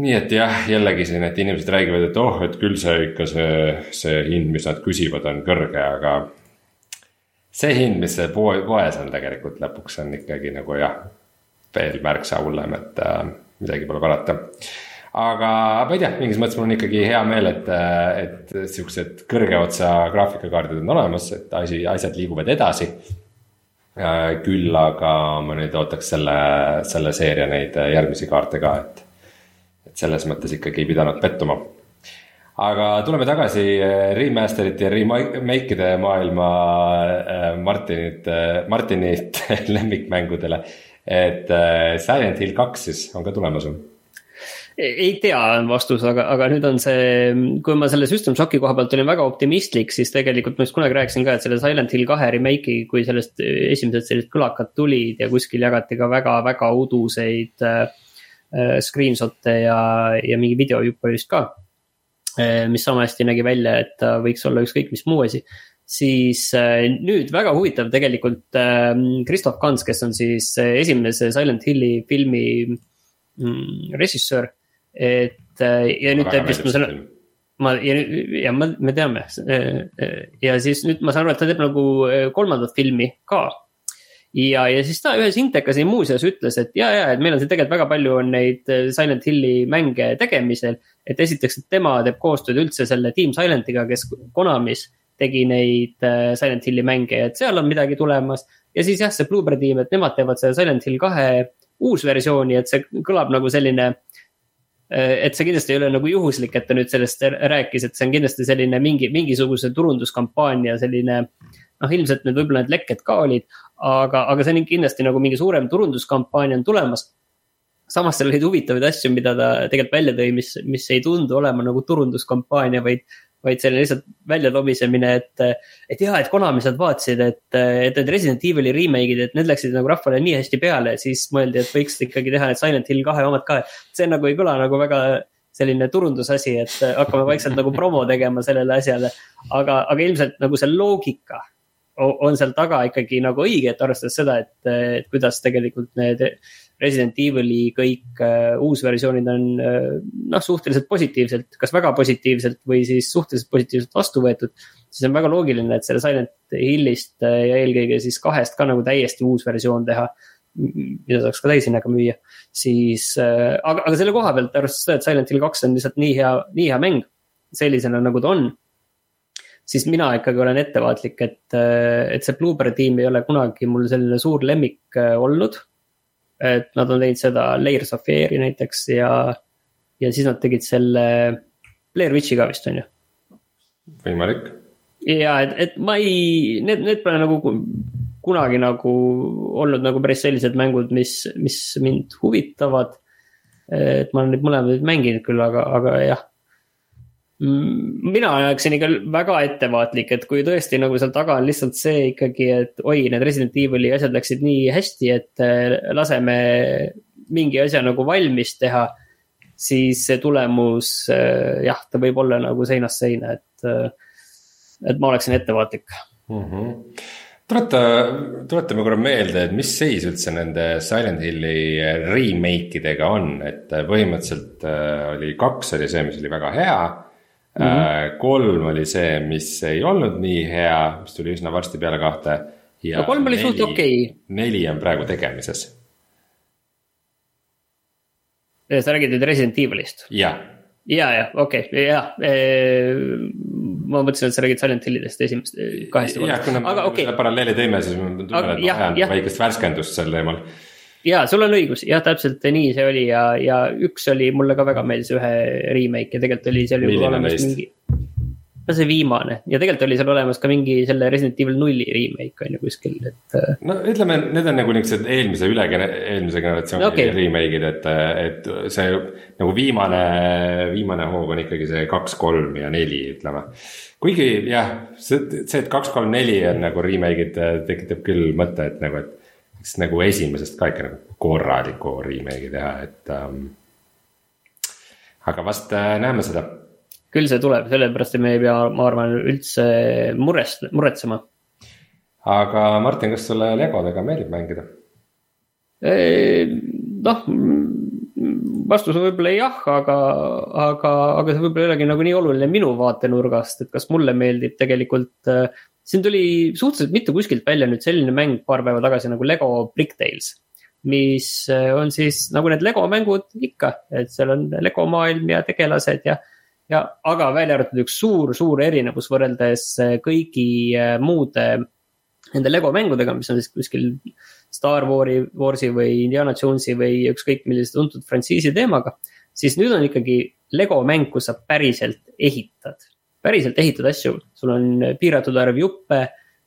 nii et jah, jällegi siin, et inimesed räägivad, et oh, et küll see ikka see, see hind, mis nad küsivad, on kõrge, aga see hind, mis see poe, poes on tegelikult lõpuks on ikkagi nagu jah, veel märksa hullem, et äh, midagi pole parata. aga ma ei tea, mingis mõttes mul on ikkagi hea meel, et, äh, et siuksed kõrge otsa graafikakaardid on olemas, et asi, asjad liiguvad edasi äh,. küll aga ma nüüd ootaks selle, selle seeria neid järgmisi kaarte ka, et, et selles mõttes ikkagi ei pidanud pettuma aga tuleme tagasi eh, remaster'ite ja remake'ide maailma eh, Martinit, eh, Martinit (laughs) lemmikmängudele. et Silent Hill kaks siis on ka tulemas või? ei tea, on vastus, aga, aga nüüd on see, kui ma selle System Shocki koha pealt olin väga optimistlik, siis tegelikult ma just kunagi rääkisin ka, et selle Silent Hill kahe remake'i, kui sellest esimesed sellised kõlakad tulid ja kuskil jagati ka väga-väga uduseid äh, screenshot'e ja, ja mingi videojuppe vist ka mis sama hästi nägi välja, et ta võiks olla ükskõik mis muu asi. siis eh, nüüd väga huvitav tegelikult ehm, Christoph Gans, kes on siis eh, esimese Silent Hilli filmi mm, režissöör. et ja nüüd teeb vist, ma saan aru ma ja, ja ma, me teame ja siis nüüd ma saan aru, et ta teeb nagu kolmandat filmi ka ja, ja siis ta ühes Intekas muuseas ütles, et ja, ja, et meil on siin tegelikult väga palju on neid Silent Hilli mänge tegemisel et esiteks, et tema teeb koostööd üldse selle Team Silentiga, kes Konamis tegi neid äh, Silent Hilli mänge et seal on midagi tulemas. ja siis jah, see Bluebird tiim, et nemad teevad selle Silent Hill kahe uusversiooni, et see kõlab nagu selline äh, et see kindlasti ei ole nagu juhuslik, et ta nüüd sellest rääkis, et see on kindlasti selline mingi, mingisuguse turunduskampaania selline. noh, ilmselt need võib-olla need lekked ka olid, aga, aga see on kindlasti nagu mingi suurem turunduskampaania on tulemas samas seal olid huvitavaid asju, mida ta tegelikult välja tõi, mis, mis ei tundu olema nagu turunduskampaania, vaid vaid selline lihtsalt väljatomisemine, et, et jaa, et Konami sealt vaatasid, et, et need Resident Evil'i remake'id, et need läksid nagu rahvale nii hästi peale, siis mõeldi, et võiks ikkagi teha need Silent Hill kahe omad ka. see nagu ei kõla nagu väga selline turundusasi, et hakkame vaikselt nagu promo tegema sellele asjale. aga, aga ilmselt nagu see loogika on seal taga ikkagi nagu õige, et arvestades seda, et kuidas tegelikult need Resident Evil'i kõik uh, uusversioonid on uh, noh, suhteliselt positiivselt, kas väga positiivselt või siis suhteliselt positiivselt vastu võetud. siis on väga loogiline, et selle Silent Hillist uh, ja eelkõige siis kahest ka nagu täiesti uus versioon teha. mida saaks ka täishinnaga müüa, siis uh,, aga, aga selle koha pealt arvestades seda, et Silent Hill kaks on lihtsalt nii hea, nii hea mäng. sellisena nagu ta on siis mina ikkagi olen ettevaatlik, et, et see Bluebird tiim ei ole kunagi mul selline suur lemmik olnud et nad on teinud seda Layers of Fear'i näiteks ja, ja siis nad tegid selle Blair Witch'i ka vist on ju. võimalik. ja et, et ma ei, need, need pole nagu kunagi nagu olnud nagu päris sellised mängud, mis, mis mind huvitavad. et ma olen neid mõlemaid mänginud küll, aga, aga jah mina oleksin ikka väga ettevaatlik, et kui tõesti nagu seal taga on lihtsalt see ikkagi, et oi, need Resident Evil'i asjad läksid nii hästi, et äh, laseme mingi asja nagu valmis teha. siis see tulemus äh, jah, ta võib olla nagu seinast seina, et, äh, et ma oleksin ettevaatlik mm. -hmm tuleta, tuletame korra meelde, et mis seis üldse nende Silent Hilli remake idega on, et põhimõtteliselt oli kaks oli see, mis oli väga hea Mm -hmm. kolm oli see, mis ei olnud nii hea, mis tuli üsna varsti peale kahte. no kolm oli suht okei okay.. neli on praegu tegemises. sa räägid nüüd Resident Evilist? jah. ja, ja okei okay., jah ma mõtlesin, et sa räägid Silent Hillidest esimest, kahest. jah, kuna me okay. paralleeli tõime, siis ma tunnen, et vajan väikest värskendust sel teemal ja sul on õigus, jah, täpselt nii see oli ja, ja üks oli, mulle ka väga meeldis ühe remake ja tegelikult oli seal juba olemas neist? mingi. no see viimane ja tegelikult oli seal olemas ka mingi selle Resident Evil nulli remake on ju kuskil, et. Äh, no ütleme, need on nagu niuksed eelmise üle, eelmise generatsiooni okay. remake'id, et, et see nagu viimane, viimane hoog on ikkagi see kaks, kolm ja neli, ütleme. kuigi jah, see, see, et kaks, kolm, neli on nagu remake'id tekitab küll mõtte, et nagu, et võiks nagu esimesest ka ikka nagu korraliku remake'i teha, et ähm,. aga vast äh, näeme seda. küll see tuleb, sellepärast et me ei pea, ma arvan, üldse murest, muretsema. aga Martin, kas sulle legodega meeldib mängida? noh, vastus on võib-olla jah, aga, aga, aga see võib-olla ei olegi nagu nii oluline minu vaatenurgast, et kas mulle meeldib tegelikult äh, siin tuli suhteliselt mitu kuskilt välja nüüd selline mäng paar päeva tagasi nagu Lego Brick Tales. mis äh, on siis nagu need Lego mängud ikka, et seal on Lego maailm ja tegelased ja. ja aga välja arvatud üks suur, suur erinevus võrreldes äh, kõigi äh, muude nende Lego mängudega, mis on siis kuskil Star Warsi, Warsi või Indiana Jonesi või ükskõik millise tuntud frantsiisi teemaga. siis nüüd on ikkagi Lego mäng, kus sa päriselt ehitad päriselt ehitad asju, sul on piiratud arv juppe,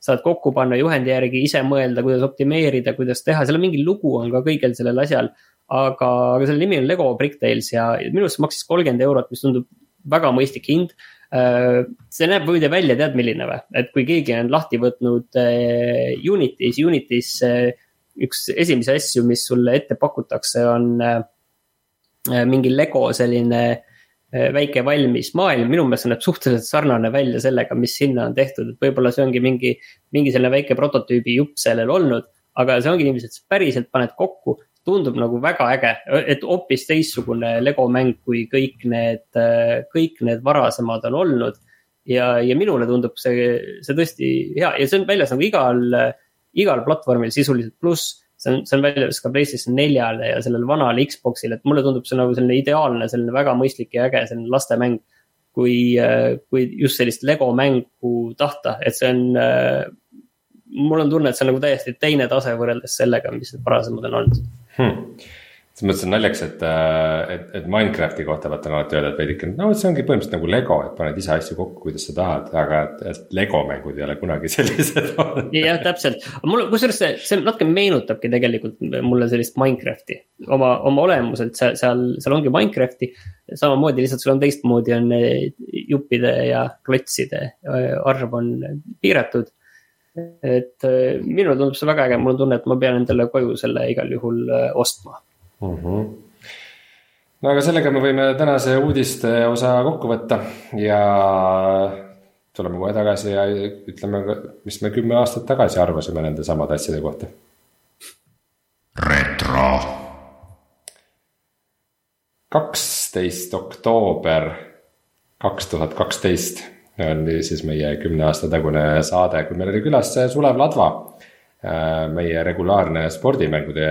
saad kokku panna juhendi järgi, ise mõelda, kuidas optimeerida, kuidas teha, seal on mingi lugu on ka kõigel sellel asjal. aga, aga selle nimi on Lego Bricktales ja minu arust see maksis kolmkümmend eurot, mis tundub väga mõistlik hind. Äh, see näeb muide välja, tead milline või, et kui keegi on lahti võtnud äh, Unitis, Unitis äh, üks esimesi asju, mis sulle ette pakutakse, on mingi Lego selline väike valmis maailm, minu meelest see näeb suhteliselt sarnane välja sellega, mis sinna on tehtud, et võib-olla see ongi mingi, mingi selline väike prototüübi jupp sellel olnud. aga see ongi sa päriselt paned kokku, tundub nagu väga äge, et hoopis teistsugune Lego mäng, kui kõik need, kõik need varasemad on olnud. ja, ja minule tundub see, see tõesti hea ja see on väljas nagu igal, igal platvormil sisuliselt, pluss see on, see on väljas ka PlayStation neljale ja sellele vanale Xbox'ile, et mulle tundub see nagu selline ideaalne, selline väga mõistlik ja äge selline lastemäng. kui, kui just sellist Lego mängu tahta, et see on mul on tunne, et see on nagu täiesti teine tase võrreldes sellega, mis varasemad on olnud hmm.. Selles mõttes on naljakas, et, et, et Minecrafti kohta vaata on alati öelda, et veidike, no see ongi põhimõtteliselt nagu Lego, et paned ise asju kokku, kuidas sa tahad, aga et Lego mängud ei ole kunagi (laughs) sellised olnud. jah, täpselt, mulle, kusjuures see, see natuke meenutabki tegelikult mulle sellist Minecrafti. oma, oma olemuselt seal, seal, seal ongi Minecrafti, samamoodi lihtsalt sul on teistmoodi on juppide ja klotside arv on piiratud et minule tundub see väga äge, mul on tunne, et ma pean endale koju selle igal juhul ostma mm. -hmm. no aga sellega me võime tänase uudiste osa kokku võtta ja tuleme kohe tagasi ja ütleme, mis me kümme aastat tagasi arvasime nende samade asjade kohta. retro. kaksteist oktoober kaks tuhat kaksteist oli siis meie kümne aasta tagune saade, kui meil oli külas Sulev Ladva meie regulaarne spordimängude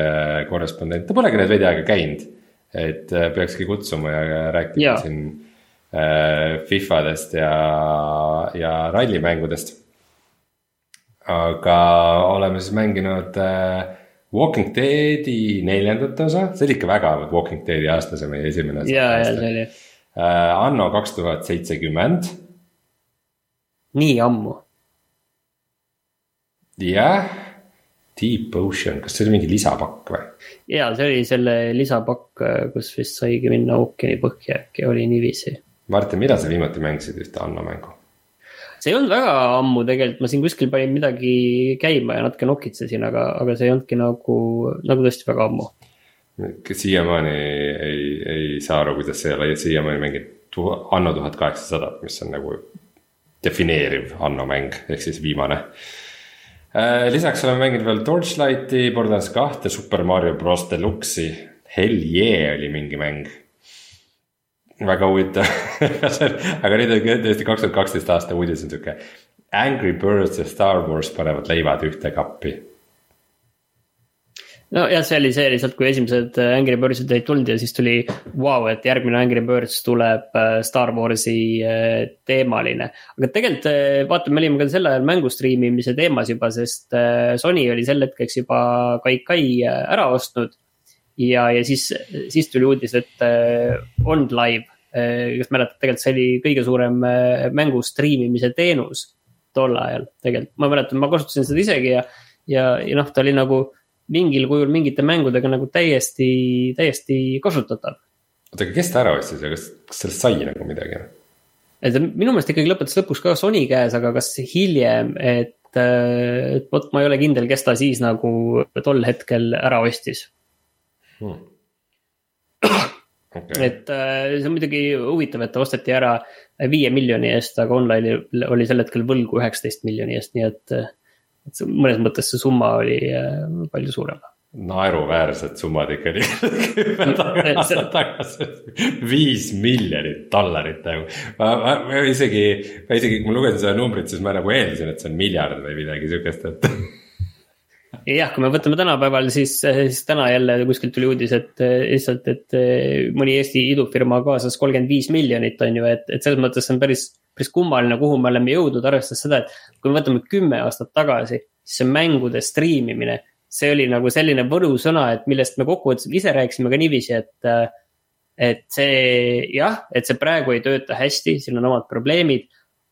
korrespondent, ta polegi nüüd veidi aega käinud. et äh, peakski kutsuma ja rääkima ja. siin äh, Fifadest ja, ja rallimängudest. aga oleme siis mänginud Walking Deadi neljandat osa, see oli ikka väga Walking Deadi aasta, see meie esimene. ja, ja see oli. Anno kaks tuhat seitsekümmend. nii ammu. jah Deep Ocean, kas see oli mingi lisapakk või? ja see oli selle lisapakk, kus vist saigi minna ookeani põhja äkki, oli niiviisi. Martin, millal sa viimati mängisid ühte Anno mängu? see ei olnud väga ammu tegelikult, ma siin kuskil panin midagi käima ja natuke nokitsesin, aga, aga see ei olnudki nagu, nagu tõesti väga ammu. siiamaani ei, ei saa aru, kuidas see ei ole siiamaani mingit Anno tuhat kaheksasada, mis on nagu defineeriv Anno mäng, ehk siis viimane Äh, lisaks oleme mänginud veel Torchlighti, Borderlands kahte, Super Mario Bros Deluxe'i. Hell yeah oli mingi mäng. väga huvitav (laughs) aga nüüd on tõesti kaks tuhat kaksteist aasta uudis on sihuke. Angry Birds ja Star Wars panevad leivad ühte kappi nojah, see oli see lihtsalt, kui esimesed äh, Angry Birdsid olid tulnud ja siis tuli vau wow,, et järgmine Angry Birds tuleb äh, Star Warsi äh, teemaline. aga tegelikult vaata, me olime ka sel ajal mängu striimimise teemas juba, sest Sony oli sel hetkeks juba Kaikai ära ostnud. ja, ja siis, siis tuli uudis, et on live, kas mäletad, tegelikult see oli kõige suurem mängu striimimise teenus tol ajal tegelikult, ma mäletan, ma kasutasin seda isegi ja, ja, ja noh, ta oli nagu mingil kujul mingite mängudega nagu täiesti, täiesti kasutatav. oota, aga kes ta ära ostis ja kas, kas sellest sai nagu midagi? et minu meelest ikkagi lõpetas lõpuks ka Sony käes, aga kas hiljem, et, et vot ma ei ole kindel, kes ta siis nagu tol hetkel ära ostis hmm.. Okay. et äh, see on muidugi huvitav, et ta osteti ära viie miljoni eest, aga online'il oli sel hetkel võlgu üheksateist miljoni eest, nii et et mõnes mõttes see summa oli äh, palju suurem naeruväärsed summad ikka kümme aastat tagasi, viis miljonit dollarit nagu. ma, ma, ma isegi, ma isegi, kui ma lugesin seda numbrit, siis ma nagu eeldasin, et see on miljard või midagi sihukest, et (laughs) jah, kui me võtame tänapäeval, siis, siis täna jälle kuskilt tuli uudis, et lihtsalt, et mõni Eesti idufirma kaasas kolmkümmend viis miljonit, on ju, et, et selles mõttes on päris päris kummaline, kuhu me oleme jõudnud, arvestades seda, et kui me võtame kümme aastat tagasi, siis see mängude striimimine, see oli nagu selline võlusõna, et millest me kokkuvõttes ise rääkisime ka niiviisi, et. et see jah, et see praegu ei tööta hästi, siin on omad probleemid.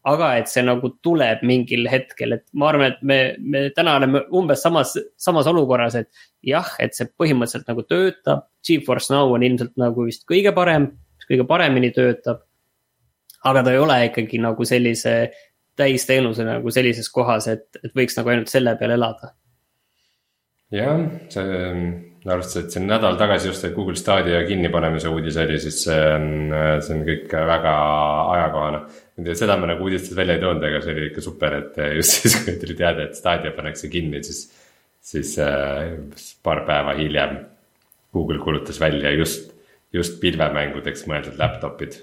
Aga et see nagu tuleb mingil hetkel, et ma arvan, et me, me täna oleme umbes samas, samas olukorras, et jah, et see põhimõtteliselt nagu töötab. Geforce Now on ilmselt nagu vist kõige parem, mis kõige paremini töötab aga ta ei ole ikkagi nagu sellise täisteenuse nagu sellises kohas, et, et võiks nagu ainult selle peal elada. jah, see, arvestades, et see nädal tagasi just see Google Stadia kinnipanemise uudis oli, siis see on, see on kõik väga ajakohane. seda me nagu uudistes välja ei toonud, aga see oli ikka super, et just (laughs) siis, kui tuli teade, et Stadia pannakse kinni, siis, siis äh, paar päeva hiljem Google kuulutas välja just, just pilvemängudeks mõeldud laptop'id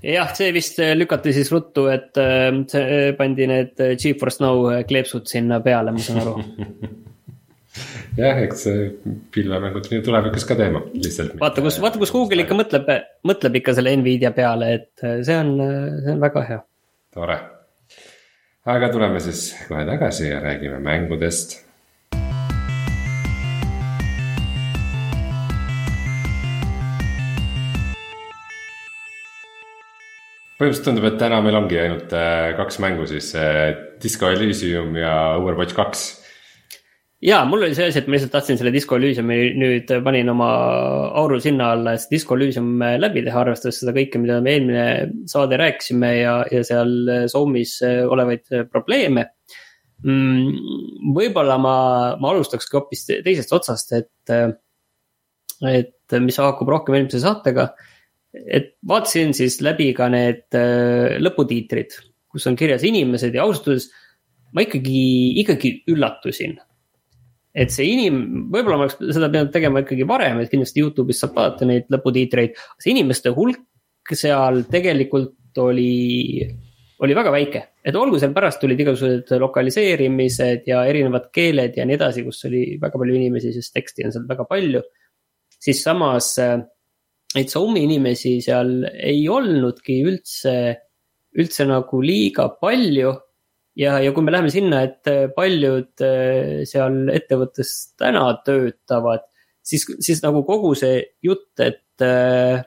jah, see vist äh, lükati siis ruttu, et äh, see pandi need Geforce Now kleepsud sinna peale, ma saan aru (laughs) jah, eks see pilvemängud tulevikus ka teema lihtsalt. vaata, kus, vaata, kus Google ikka mõtleb, mõtleb ikka selle Nvidia peale, et äh, see on, äh, see on väga hea. tore, aga tuleme siis kohe tagasi ja räägime mängudest põhimõtteliselt tundub, et täna meil ongi ainult äh, kaks mängu siis Disco Elysium ja Overwatch kaks ja mul oli see asi, et ma lihtsalt tahtsin selle Disco Elysiumi nüüd panin oma auru sinna alla, et Disco Elysium läbi teha, arvestades seda kõike, mida me eelmine saade rääkisime ja, ja seal Zoomis olevaid probleeme mm,. võib-olla ma, ma alustakski hoopis teisest otsast, et, et mis haakub rohkem eelmise saatega et vaatasin siis läbi ka need äh, lõputiitrid, kus on kirjas inimesed ja ausalt öeldes ma ikkagi, ikkagi üllatusin. Et see inim-, võib-olla ma oleks seda pidanud tegema ikkagi varem, et kindlasti Youtube'is saab vaadata neid lõputiitreid. see inimeste hulk seal tegelikult oli, oli väga väike, et olgu seal pärast tulid igasugused lokaliseerimised ja erinevad keeled ja nii edasi, kus oli väga palju inimesi, sest teksti on seal väga palju. siis samas äh, neid Soumi inimesi seal ei olnudki üldse, üldse nagu liiga palju. Ja, ja kui me läheme sinna, et paljud äh, seal ettevõttes täna töötavad, siis, siis nagu kogu see jutt, et, äh,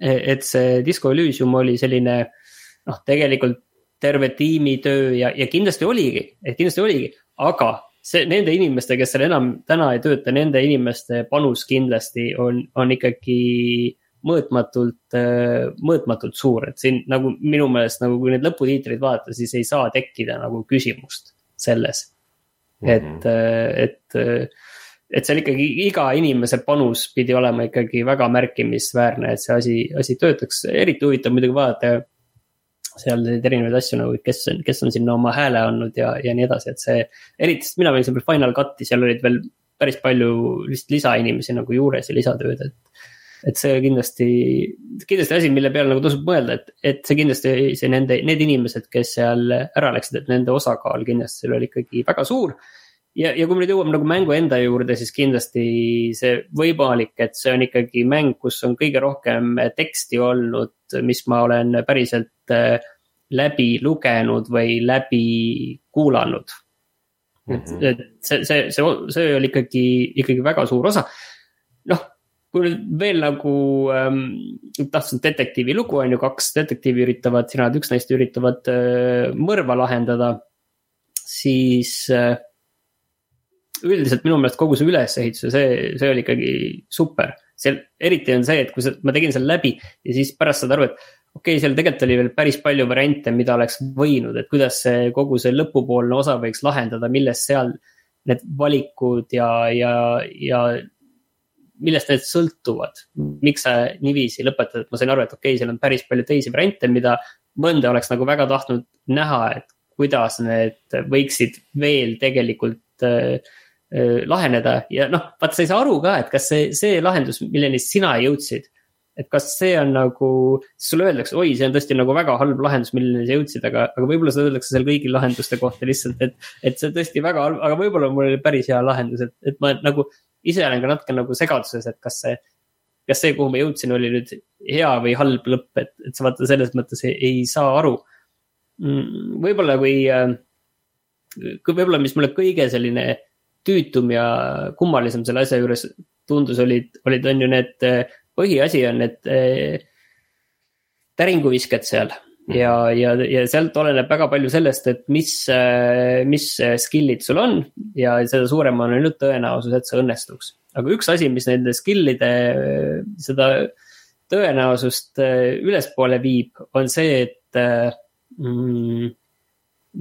et see Disco Elysium oli selline noh, tegelikult terve tiimitöö ja, ja kindlasti oligi, kindlasti oligi, aga see, nende inimeste, kes seal enam täna ei tööta, nende inimeste panus kindlasti on, on ikkagi mõõtmatult, äh, mõõtmatult suur, et siin nagu minu meelest nagu kui neid lõputiitreid vaadata, siis ei saa tekkida nagu küsimust selles mm. -hmm. et, äh, et, et seal ikkagi iga inimese panus pidi olema ikkagi väga märkimisväärne, et see asi, asi töötaks, eriti huvitav muidugi vaadata seal neid erinevaid asju nagu, kes on, kes on sinna oma hääle andnud ja, ja nii edasi, et see. eriti, sest mina mängisin Final Cut'i, seal olid veel päris palju lihtsalt lisainimesi nagu juures ja lisatööd, et et see kindlasti, kindlasti asi, mille peale nagu tasub mõelda, et, et see kindlasti see nende, need inimesed, kes seal ära läksid, et nende osakaal kindlasti seal oli ikkagi väga suur. ja, ja kui me nüüd jõuame nagu mängu enda juurde, siis kindlasti see võimalik, et see on ikkagi mäng, kus on kõige rohkem teksti olnud, mis ma olen päriselt äh, läbi lugenud või läbi kuulanud et, et see, see, see, see oli ikkagi, ikkagi väga suur osa. noh kui nüüd veel nagu ähm,, tahtsin detektiivi lugu on ju, kaks detektiivi üritavad, sina oled üks neist, üritavad äh, mõrva lahendada. siis äh, üldiselt minu meelest kogu see ülesehitus ja see, see oli ikkagi super. seal eriti on see, et kui sa, ma tegin selle läbi ja siis pärast saad aru, et okei okay,, seal tegelikult oli veel päris palju variante, mida oleks võinud, et kuidas see kogu see lõpupoolne osa võiks lahendada, millest seal need valikud ja, ja, ja millest need sõltuvad, miks sa niiviisi lõpetad, et ma sain aru, et okei okay,, seal on päris palju teisi variante, mida mõnda oleks nagu väga tahtnud näha, et kuidas need võiksid veel tegelikult äh, äh, laheneda ja noh, vaata, sa ei saa aru ka, et kas see, see lahendus, milleni sina jõudsid. et kas see on nagu, sulle öeldakse, oi, see on tõesti nagu väga halb lahendus, milleni sa jõudsid, aga, aga võib-olla seda öeldakse seal kõigi lahenduste kohta lihtsalt, et. et see on tõesti väga halb, aga võib-olla mul oli päris hea lahendus, et, et ma nagu ise olen ka natuke nagu segaduses, et kas see, kas see, kuhu ma jõudsin, oli nüüd hea või halb lõpp, et, et sa vaata selles mõttes ei, ei saa aru. Mm, võib-olla äh, kui võib-olla, mis mulle kõige selline tüütum ja kummalisem selle asja juures tundus, olid, olid, on ju need, äh, põhiasi on need äh, täringuvisked seal. Ja, ja, ja sealt oleneb väga palju sellest, et mis, mis skill'id sul on ja seda suurem on nüüd tõenäosus, et see õnnestuks. aga üks asi, mis nende skill'ide, seda tõenäosust ülespoole viib, on see, et mm,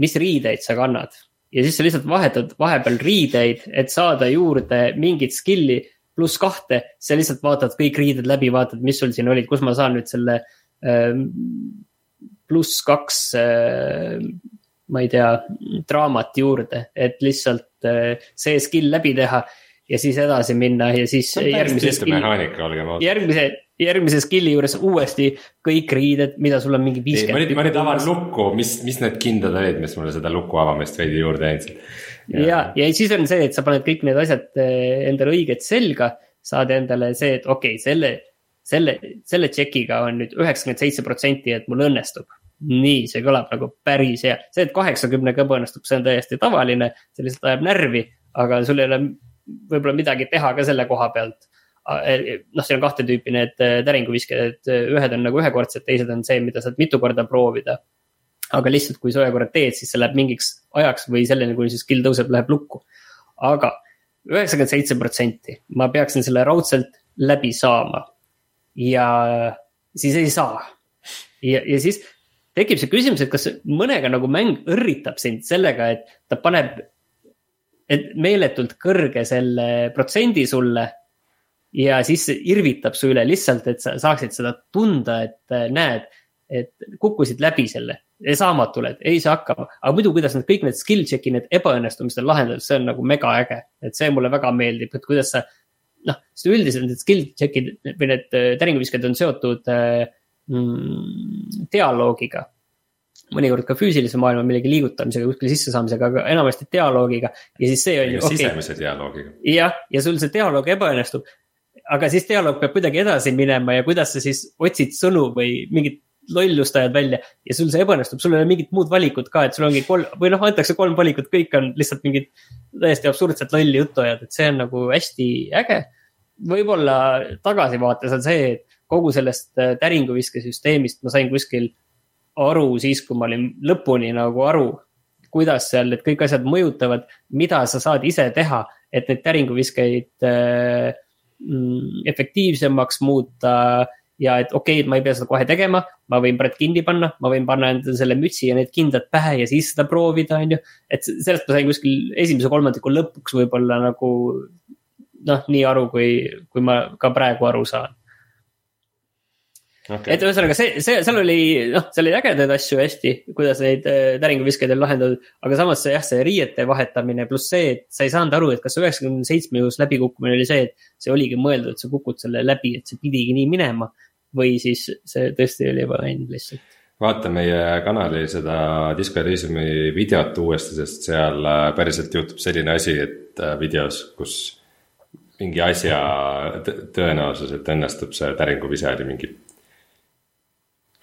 mis riideid sa kannad. ja siis sa lihtsalt vahetad vahepeal riideid, et saada juurde mingit skill'i pluss kahte, sa lihtsalt vaatad kõik riided läbi, vaatad, mis sul siin olid, kus ma saan nüüd selle pluss kaks, ma ei tea, draamat juurde, et lihtsalt see skill läbi teha ja siis edasi minna ja siis järgmise skill, järgmise, järgmise skill'i juures uuesti kõik riided, mida sul on mingi viiskümmend. ma nüüd, avan lukku, mis, mis need kindlad olid, mis mulle seda luku avamist veidi juurde andsid. ja, ja, siis on see, et sa paned kõik need asjad endale õiget selga, saad endale see, et okei okay,, selle selle, selle tšekiga on nüüd üheksakümmend seitse protsenti, et mul õnnestub. nii, see kõlab nagu päris hea, see, et kaheksakümnega ebaõnnestub, see on täiesti tavaline, see lihtsalt ajab närvi, aga sul ei ole võib-olla midagi teha ka selle koha pealt. noh, seal on kahte tüüpi need täringuviskajad, ühed on nagu ühekordsed, teised on see, mida saad mitu korda proovida. aga lihtsalt, kui sa ühe korra teed, siis see läheb mingiks ajaks või selleni, kuni see skill tõuseb, läheb lukku. aga üheksakümmend seitse protsenti, ma peaksin selle raudselt läbi saama. Ja siis ei saa. ja, ja siis tekib see küsimus, et kas mõnega nagu mäng õrritab sind sellega, et ta paneb. et meeletult kõrge selle protsendi sulle. ja siis irvitab su üle lihtsalt, et sa saaksid seda tunda, et näed, et kukkusid läbi selle saamatule, et ei saa hakkama. aga muidu, kuidas nad kõik need skill check'i, need ebaõnnestumised on lahendatud, see on nagu mega äge. et see mulle väga meeldib, et kuidas sa. Noh, sest üldiselt need skill check'id või need äh, täringuviskajad on seotud äh, mm, dialoogiga. mõnikord ka füüsilise maailma millegi liigutamisega, kuskile sissesaamisega, aga enamasti dialoogiga ja siis see on ju. sisemise okay. dialoogiga. jah, ja sul see dialoog ebaõnnestub aga siis dialoog peab kuidagi edasi minema ja kuidas sa siis otsid sõnu või mingit lollust ajad välja ja sul see ebaõnnestub, sul ei ole mingit muud valikut ka, et sul ongi kolm või noh, antakse kolm valikut, kõik on lihtsalt mingid täiesti absurdset lolli juttu ajad, et see on nagu hästi äge. võib-olla tagasivaates on see, et kogu sellest äh, täringuviskesüsteemist ma sain kuskil aru siis, kui ma olin lõpuni nagu aru, kuidas seal need kõik asjad mõjutavad, mida sa saad ise teha, et neid täringuviskeid äh, mm, efektiivsemaks muuta ja et okei okay,, ma ei pea seda kohe tegema, ma võin Brett kinni panna, ma võin panna endale selle mütsi ja need kindad pähe ja siis seda proovida, on ju. et sellest ma sain kuskil esimese kolmandiku lõpuks võib-olla nagu noh, nii aru, kui, kui ma ka praegu aru saan okay.. et ühesõnaga see, see, seal oli, noh, seal oli ägedaid asju hästi, kuidas neid äh, täringuviskeid on lahendatud. aga samas see jah, see riiete vahetamine pluss see, et sa ei saanud aru, et kas üheksakümne seitsme juhus läbikukkumine oli see, et see oligi mõeldud, et sa kukud selle läbi, et see pidigi nii minema. või siis see tõesti oli ebaõnn lihtsalt vaata meie kanali seda Disco Elysiumi videot uuesti, sest seal äh, päriselt juhtub selline asi, et äh, videos, kus mingi asja tõenäosus, et õnnestub see täringuvise oli mingi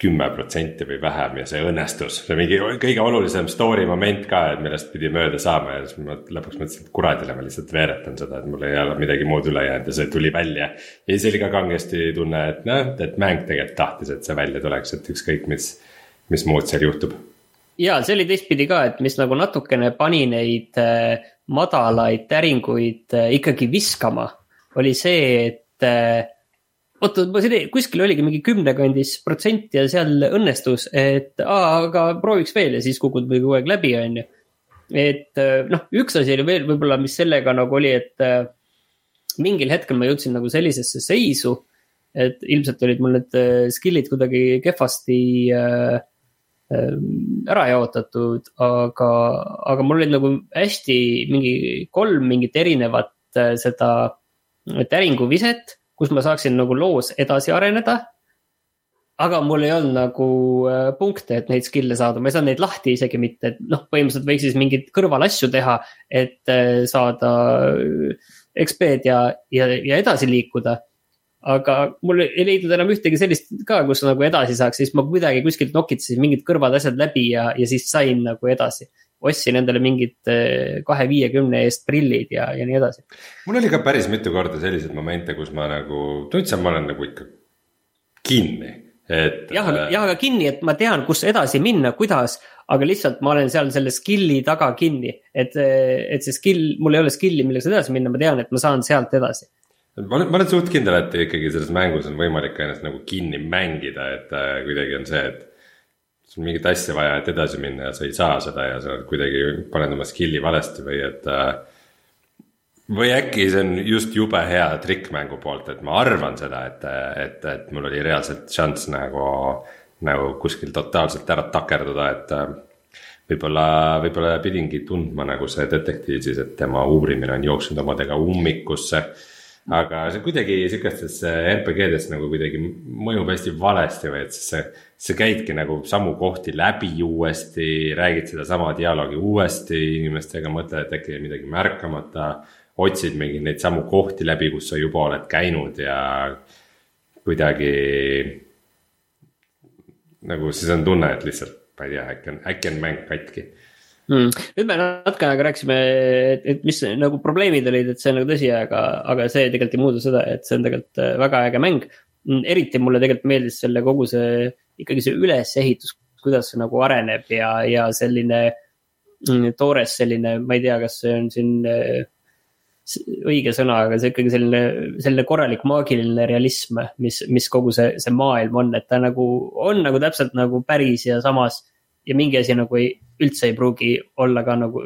kümme protsenti või vähem ja see õnnestus. see mingi kõige olulisem story moment ka, et millest pidi mööda saama ja siis ma lõpuks mõtlesin, et kuradile ma lihtsalt veeretan seda, et mul ei ole midagi muud üle jäänud ja see tuli välja. ja siis oli ka kangesti tunne, et noh, et mäng tegelikult tahtis, et see välja tuleks, et ükskõik mis, mis muud seal juhtub. ja see oli teistpidi ka, et mis nagu natukene pani neid äh, madalaid täringuid äh, ikkagi viskama, oli see, et äh, oota, ma siin kuskil oligi mingi kümnekandis protsent ja seal õnnestus, et aa, aga prooviks veel ja siis kukud või kogu aeg läbi, on ju. et äh, noh, üks asi oli veel võib-olla, mis sellega nagu oli, et äh, mingil hetkel ma jõudsin nagu sellisesse seisu. et ilmselt olid mul need äh, skill'id kuidagi kehvasti ära jaotatud, aga, aga mul olid nagu hästi mingi kolm mingit erinevat seda täringuviset kus ma saaksin nagu loos edasi areneda. aga mul ei olnud nagu äh, punkte, et neid skill'e saada, ma ei saanud neid lahti isegi mitte, et noh, põhimõtteliselt võiks siis mingeid kõrvalasju teha, et äh, saada äh, XP-d ja, ja, ja edasi liikuda. Aga mul ei leidnud enam ühtegi sellist ka, kus nagu edasi saaks, siis ma kuidagi kuskilt nokitasin mingid kõrvad asjad läbi ja, ja siis sain nagu edasi ostsin endale mingid eh, kahe viiekümne eest prillid ja, ja nii edasi. mul oli ka päris mitu korda selliseid momente, kus ma nagu tundsin, ma olen nagu ikka kinni, et. jah, jah, aga kinni, et ma tean, kus edasi minna, kuidas, aga lihtsalt ma olen seal selle skill'i taga kinni. et, et see skill, mul ei ole skill'i, millega edasi minna, ma tean, et ma saan sealt edasi ma olen, ma olen suht kindel, et ikkagi selles mängus on võimalik ennast nagu kinni mängida, et äh, kuidagi on see, et sul on mingit asja vaja, et edasi minna ja sa ei saa seda ja sa kuidagi paned oma skill'i valesti või et. Äh, või äkki see on just jube hea trikk mängu poolt, et ma arvan seda, et, et, et mul oli reaalselt šanss nagu, nagu kuskil totaalselt ära takerduda, et äh, võib-olla, võib-olla pidingi tundma nagu see detektiiv siis, et tema uurimine on jooksnud omadega ummikusse aga see kuidagi sihukestes RPG-des nagu kuidagi mõjub hästi valesti või et see, sa käidki nagu samu kohti läbi uuesti, räägid sedasama dialoogi uuesti inimestega, mõtled, et äkki jäi midagi märkamata. otsid mingeid neid samu kohti läbi, kus sa juba oled käinud ja kuidagi. nagu siis on tunne, et lihtsalt, ma ei tea, äkki on, äkki on mäng katki mm.. nüüd me natuke aega rääkisime, et, et mis nagu probleemid olid, et see on nagu tõsi, aga, aga see tegelikult ei muuda seda, et see on tegelikult äh, väga äge mäng. Mm, eriti mulle tegelikult meeldis selle kogu see, ikkagi see ülesehitus, kuidas see nagu areneb ja, ja selline mm, toores selline, ma ei tea, kas see on siin äh, õige sõna, aga see ikkagi selline, selline korralik maagiline realism, mis, mis kogu see, see maailm on, et ta nagu on nagu täpselt nagu päris ja samas. Ja mingi asi nagu ei, üldse ei pruugi olla ka nagu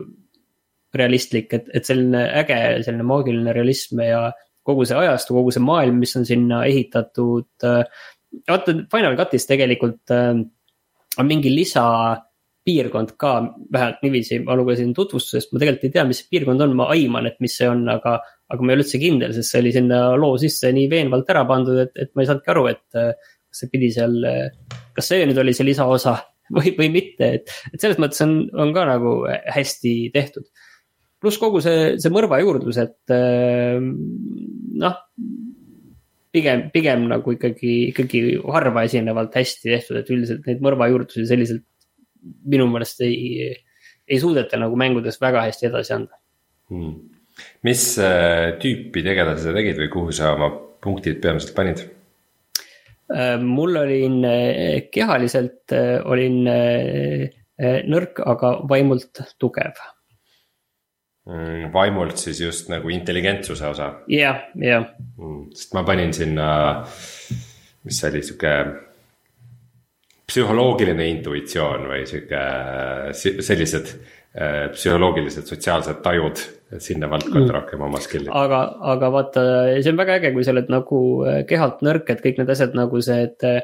realistlik, et, et selline äge, selline maagiline realism ja kogu see ajastu, kogu see maailm, mis on sinna ehitatud. vaata Final Cutis tegelikult äh, on mingi lisa piirkond ka, vähemalt niiviisi ma lugesin tutvustusest, ma tegelikult ei tea, mis see piirkond on, ma aiman, et mis see on, aga. aga ma ei ole üldse kindel, sest see oli sinna loo sisse nii veenvalt ära pandud, et, et ma ei saanudki aru, et kas see pidi seal, kas see nüüd oli see lisaosa (laughs) või, või mitte, et, et selles mõttes on, on ka nagu hästi tehtud. pluss kogu see, see mõrva juurdlus, et noh pigem, pigem nagu ikkagi, ikkagi harva esinevalt hästi tehtud, et üldiselt neid mõrvajuurdlusi selliselt minu meelest ei, ei suudeta nagu mängudes väga hästi edasi anda hmm.. mis äh, tüüpi tegelasi sa tegid või kuhu sa oma punktid peamiselt panid? Mul olin äh, kehaliselt äh, olin äh, äh, nõrk, aga vaimult tugev mm,. vaimult siis just nagu intelligentsuse osa. jah, jah. Hmm, sest ma panin sinna, mis see oli, sihuke psühholoogiline intuitsioon või sihuke, sellised äh, psühholoogilised sotsiaalsed tajud sinna valdkonda mm. rohkem oma skill'i. aga, aga vaata, see on väga äge, kui sa oled nagu äh, kehalt nõrk, et kõik need asjad nagu see, et äh,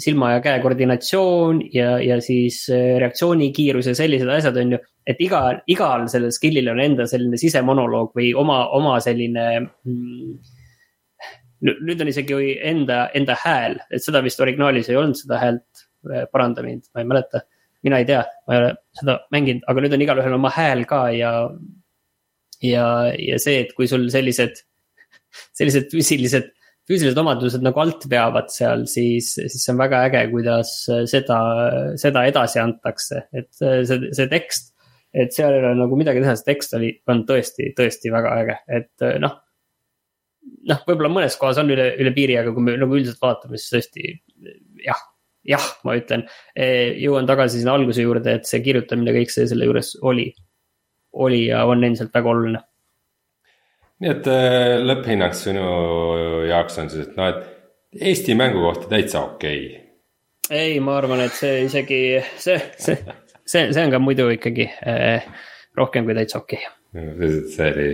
silma ja käe koordinatsioon ja, ja siis reaktsioonikiirus ja sellised asjad on ju. et iga, igal sellel skill'il on enda selline sisemonoloog või oma, oma selline mm, nüüd on isegi enda, enda hääl, et seda vist originaalis ei olnud, seda häält paranda mind, ma ei mäleta. mina ei tea, ma ei ole seda mänginud, aga nüüd on igalühel oma hääl ka ja. Ja, ja see, et kui sul sellised, sellised füüsilised, füüsilised omadused nagu alt veavad seal, siis, siis see on väga äge, kuidas seda, seda edasi antakse, et see, see tekst. et seal ei ole nagu midagi teha, see tekst oli, on tõesti, tõesti väga äge, et noh noh, võib-olla mõnes kohas on üle, üle piiri, aga kui me nagu üldiselt vaatame, siis tõesti jah, jah, ma ütlen, jõuan tagasi sinna alguse juurde, et see kirjutamine, kõik see selle juures oli, oli ja on endiselt väga oluline. nii et eh, lõpphinnang sinu jaoks on siis, et noh, et Eesti mängu kohta täitsa okei okay.. ei, ma arvan, et see isegi, see, see, see, see on ka muidu ikkagi eh, rohkem kui täitsa okei okay.. see oli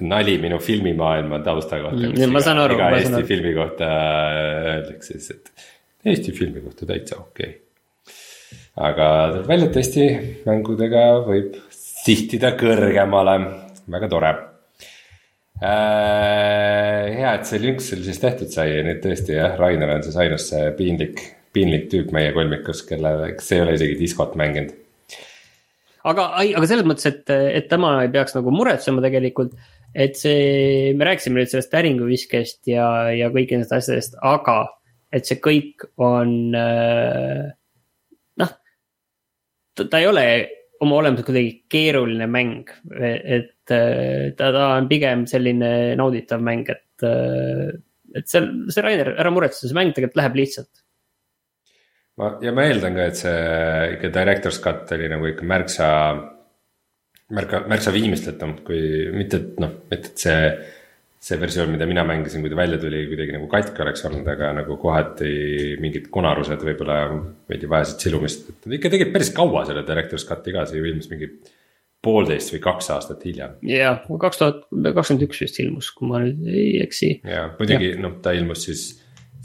nali minu filmimaailma tausta kohta mm,. ma saan aru. iga Eesti aru. filmi kohta öeldakse siis, et Eesti filmi kohta täitsa okei okay.. aga tuleb välja, et Eesti mängudega võib sihtida kõrgemale, väga tore äh,. hea, et see lünks sul siis tehtud sai ja nüüd tõesti jah, Rainer on siis ainus see piinlik, piinlik tüüp meie kolmikus, kellel, kes ei ole isegi diskot mänginud aga, aga selles mõttes, et, et tema ei peaks nagu muretsema tegelikult. et see, me rääkisime nüüd sellest äringuviskest ja, ja kõikidest asjadest, aga et see kõik on äh, noh, ta ei ole oma olemuselt kuidagi keeruline mäng, et äh, ta, ta on pigem selline nauditav mäng, et, äh, et seal, see Rainer, ära muretse, see mäng tegelikult läheb lihtsalt. ma, ja ma eeldan ka, et see ikka director's cut oli nagu ikka märksa, märka, märksa viimistletum, kui mitte, et noh, et, et see see versioon, mida mina mängisin, kui ta välja tuli, kuidagi nagu katki oleks olnud, aga nagu kohati mingid konarused võib-olla veidi vajasid silumist, ikka tegid päris kaua selle Director's Cut'i ka, see ju ilmus mingi poolteist või kaks aastat hiljem. jah, kaks tuhat kakskümmend üks vist ilmus, kui ma nüüd ei eksi. ja muidugi noh, ta ilmus siis,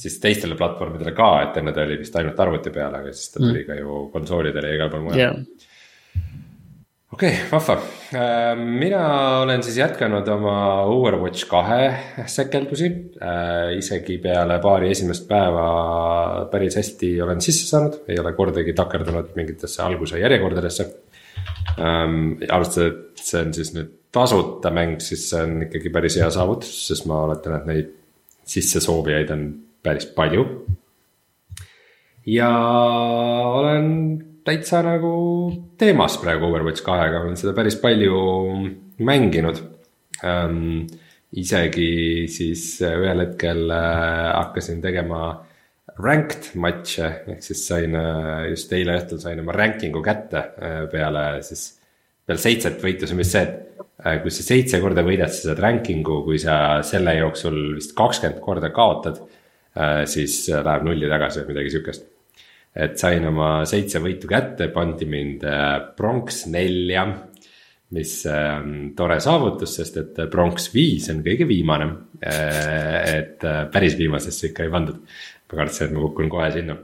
siis teistele platvormidele ka, et enne ta oli vist ainult arvuti peal, aga siis ta tuli mm. ka ju konsoolidele ja igal pool mujal okei okay,, vahva. Äh, mina olen siis jätkanud oma Overwatch kahe sekeldusi. Äh, isegi peale paari esimest päeva päris hästi olen sisse saanud, ei ole kordagi takerdunud mingitesse alguse järjekordadesse. Ähm, arvestades, et see on siis nüüd tasuta mäng, siis see on ikkagi päris hea saavutus, sest ma oletan, et neid sissesoovijaid on päris palju. ja olen täitsa nagu teemas praegu Overwatch kahega, olen seda päris palju mänginud ähm,. isegi siis ühel hetkel äh, hakkasin tegema ranked matš'e, ehk siis sain äh, just eile õhtul sain oma ranking'u kätte äh, peale siis. peale seitset on vist see, äh, kui sa seitse korda võidad, sa saad ranking'u, kui sa selle jooksul vist kakskümmend korda kaotad. siis läheb nulli tagasi või midagi sihukest et sain oma seitse võitu kätte, pandi mind pronks nelja mis on tore saavutus, sest et pronks viis on kõige viimane. et päris viimasesse ikka ei pandud ma kartsin, et ma kukun kohe sinna.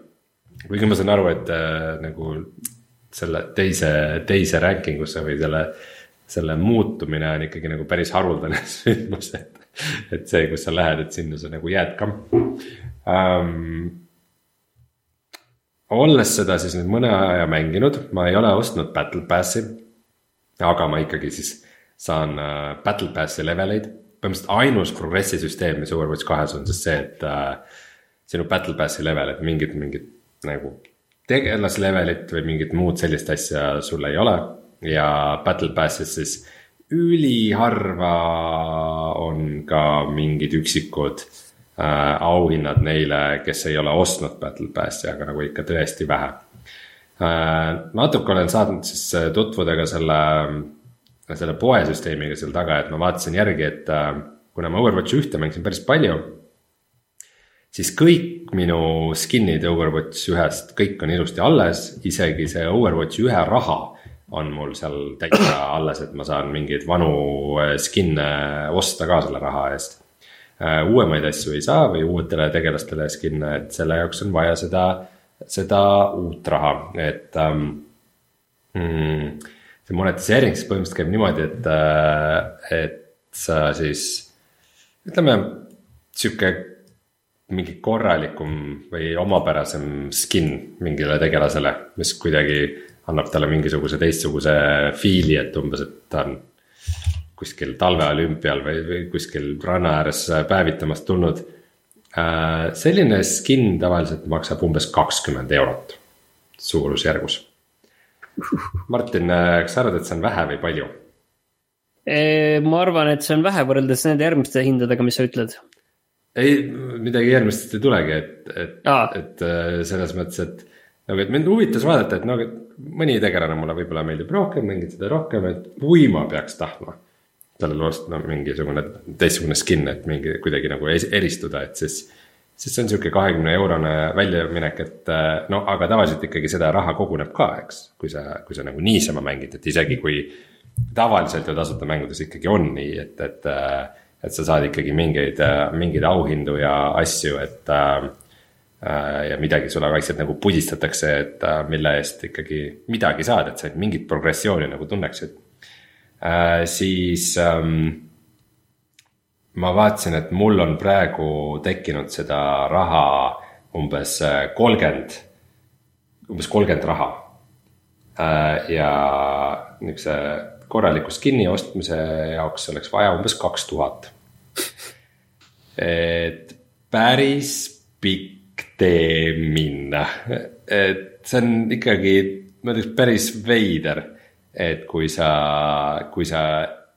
kuigi ma saan aru, et äh, nagu selle teise, teise ranking usse või selle, selle muutumine on ikkagi nagu päris haruldane (laughs) sündmus, et. et see, kus sa lähed, et sinna sa nagu jääd ka um,. Olles seda siis nüüd mõne aja mänginud, ma ei ole ostnud Battle Passi. aga ma ikkagi siis saan uh, Battle Passi leveleid, põhimõtteliselt ainus progressi süsteem, mis Overwatch kahes on siis see, et uh, sinu battle pass'i level, et mingit, mingit nagu tegelaslevelit või mingit muud sellist asja sul ei ole. ja battle pass'is siis üliharva on ka mingid üksikud äh, auhinnad neile, kes ei ole ostnud battle pass'i, aga nagu ikka tõesti vähe äh,. natuke olen saanud siis tutvuda ka selle, selle poesüsteemiga seal taga, et ma vaatasin järgi, et äh, kuna ma Overwatchi ühte mängisin päris palju siis kõik minu skin'id Overwatch ühest, kõik on ilusti alles, isegi see Overwatch ühe raha on mul seal täitsa alles, et ma saan mingeid vanu äh, skin'e osta ka selle raha eest. Äh, uuemaid asju ei saa või uutele tegelastele skin'e, et selle jaoks on vaja seda, seda uut raha, et ähm,. Mm, see monetiseering siis põhimõtteliselt käib niimoodi, et, äh, et sa siis ütleme sihuke mingi korralikum või omapärasem skin mingile tegelasele, mis kuidagi annab talle mingisuguse teistsuguse feel'i, et umbes, et ta on kuskil talveolümpial või, või kuskil ranna ääres päevitamas tulnud. Äh, selline skin tavaliselt maksab umbes kakskümmend eurot suurusjärgus. Martin, äh, kas sa arvad, et see on vähe või palju? ma arvan, et see on vähe võrreldes nende järgmiste hindadega, mis sa ütled ei, midagi järgmist ei tulegi, et, et, et äh, selles mõttes, et nagu, et mind huvitas vaadata, et noh, et mõni tegelane mulle võib-olla meeldib rohkem, mängin seda rohkem, et kui ma peaks tahtma. Sellel osta no, mingisugune teistsugune skin, et mingi kuidagi nagu eristuda, et siis. siis see on sihuke kahekümne eurone väljaminek, et äh, no aga tavaliselt ikkagi seda raha koguneb ka, eks. kui sa, kui sa nagu niisama mängid, et isegi kui tavaliselt ju tasuta mängudes ikkagi on nii, et, et äh, et sa saad ikkagi mingeid, äh, mingeid auhindu ja asju, et äh, ja midagi sulle vaikselt nagu pudistatakse, et mille eest ikkagi midagi saad, et sa mingit progressiooni nagu tunneksid. Siis ähm, ma vaatasin, et mul on praegu tekkinud seda raha umbes äh, kolmkümmend, umbes kolmkümmend raha äh,. ja niukse korraliku skin'i ostmise jaoks oleks vaja umbes kaks tuhat et päris pikk tee minna, et see on ikkagi, ma ütleks päris veider. Et kui sa, kui sa,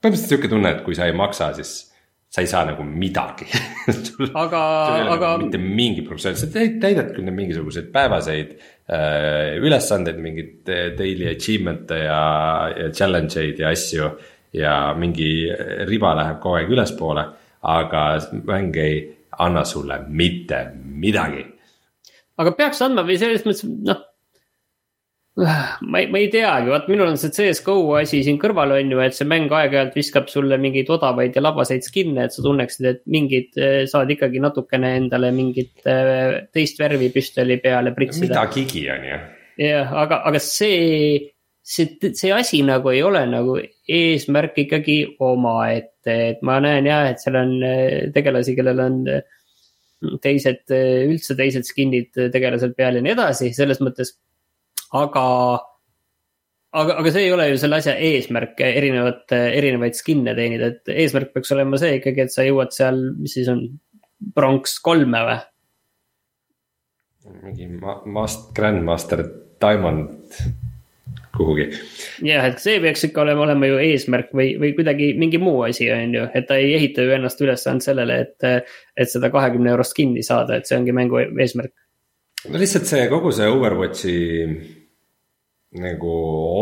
põhimõtteliselt sihuke tunne, et kui sa ei maksa, siis sa ei saa nagu midagi (laughs) aga, aga. mitte mingi professioon, sa täidad küll mingisuguseid päevaseid äh, ülesandeid, mingeid daily achievement'e ja, ja challenge eid ja asju. ja mingi riba läheb kogu aeg ülespoole aga mäng ei anna sulle mitte midagi. aga peaks andma või selles mõttes, noh. Ma ei, ma ei teagi, vaat minul on see CS-GO asi siin kõrval on ju, et see mäng aeg-ajalt viskab sulle mingeid odavaid ja labaseid skin'e, et sa tunneksid, et mingid eh, saad ikkagi natukene endale mingit eh, teist värvi püstoli peale pritsida. midagigi on ju. jah, aga, aga see see, see asi nagu ei ole nagu eesmärk ikkagi omaette, et ma näen jah, et seal on äh, tegelasi, kellel on äh, teised, äh, üldse teised skin'id tegelasel peal ja nii edasi, selles mõttes. Aga, aga, aga see ei ole ju selle asja eesmärk, erinevat, erinevaid skin'e teenida, et eesmärk peaks olema see ikkagi, et sa jõuad seal, mis siis on, pronks kolme või? mingi ma-, mast-, Grandmaster diamond kuhugi. jah, et see peaks ikka olema, olema ju eesmärk või, või kuidagi mingi muu asi, on ju, et ta ei ehita ju ennast üles ainult sellele, et. et seda kahekümne eurost kinni saada, et see ongi mängu eesmärk. no lihtsalt see kogu see Overwatchi nagu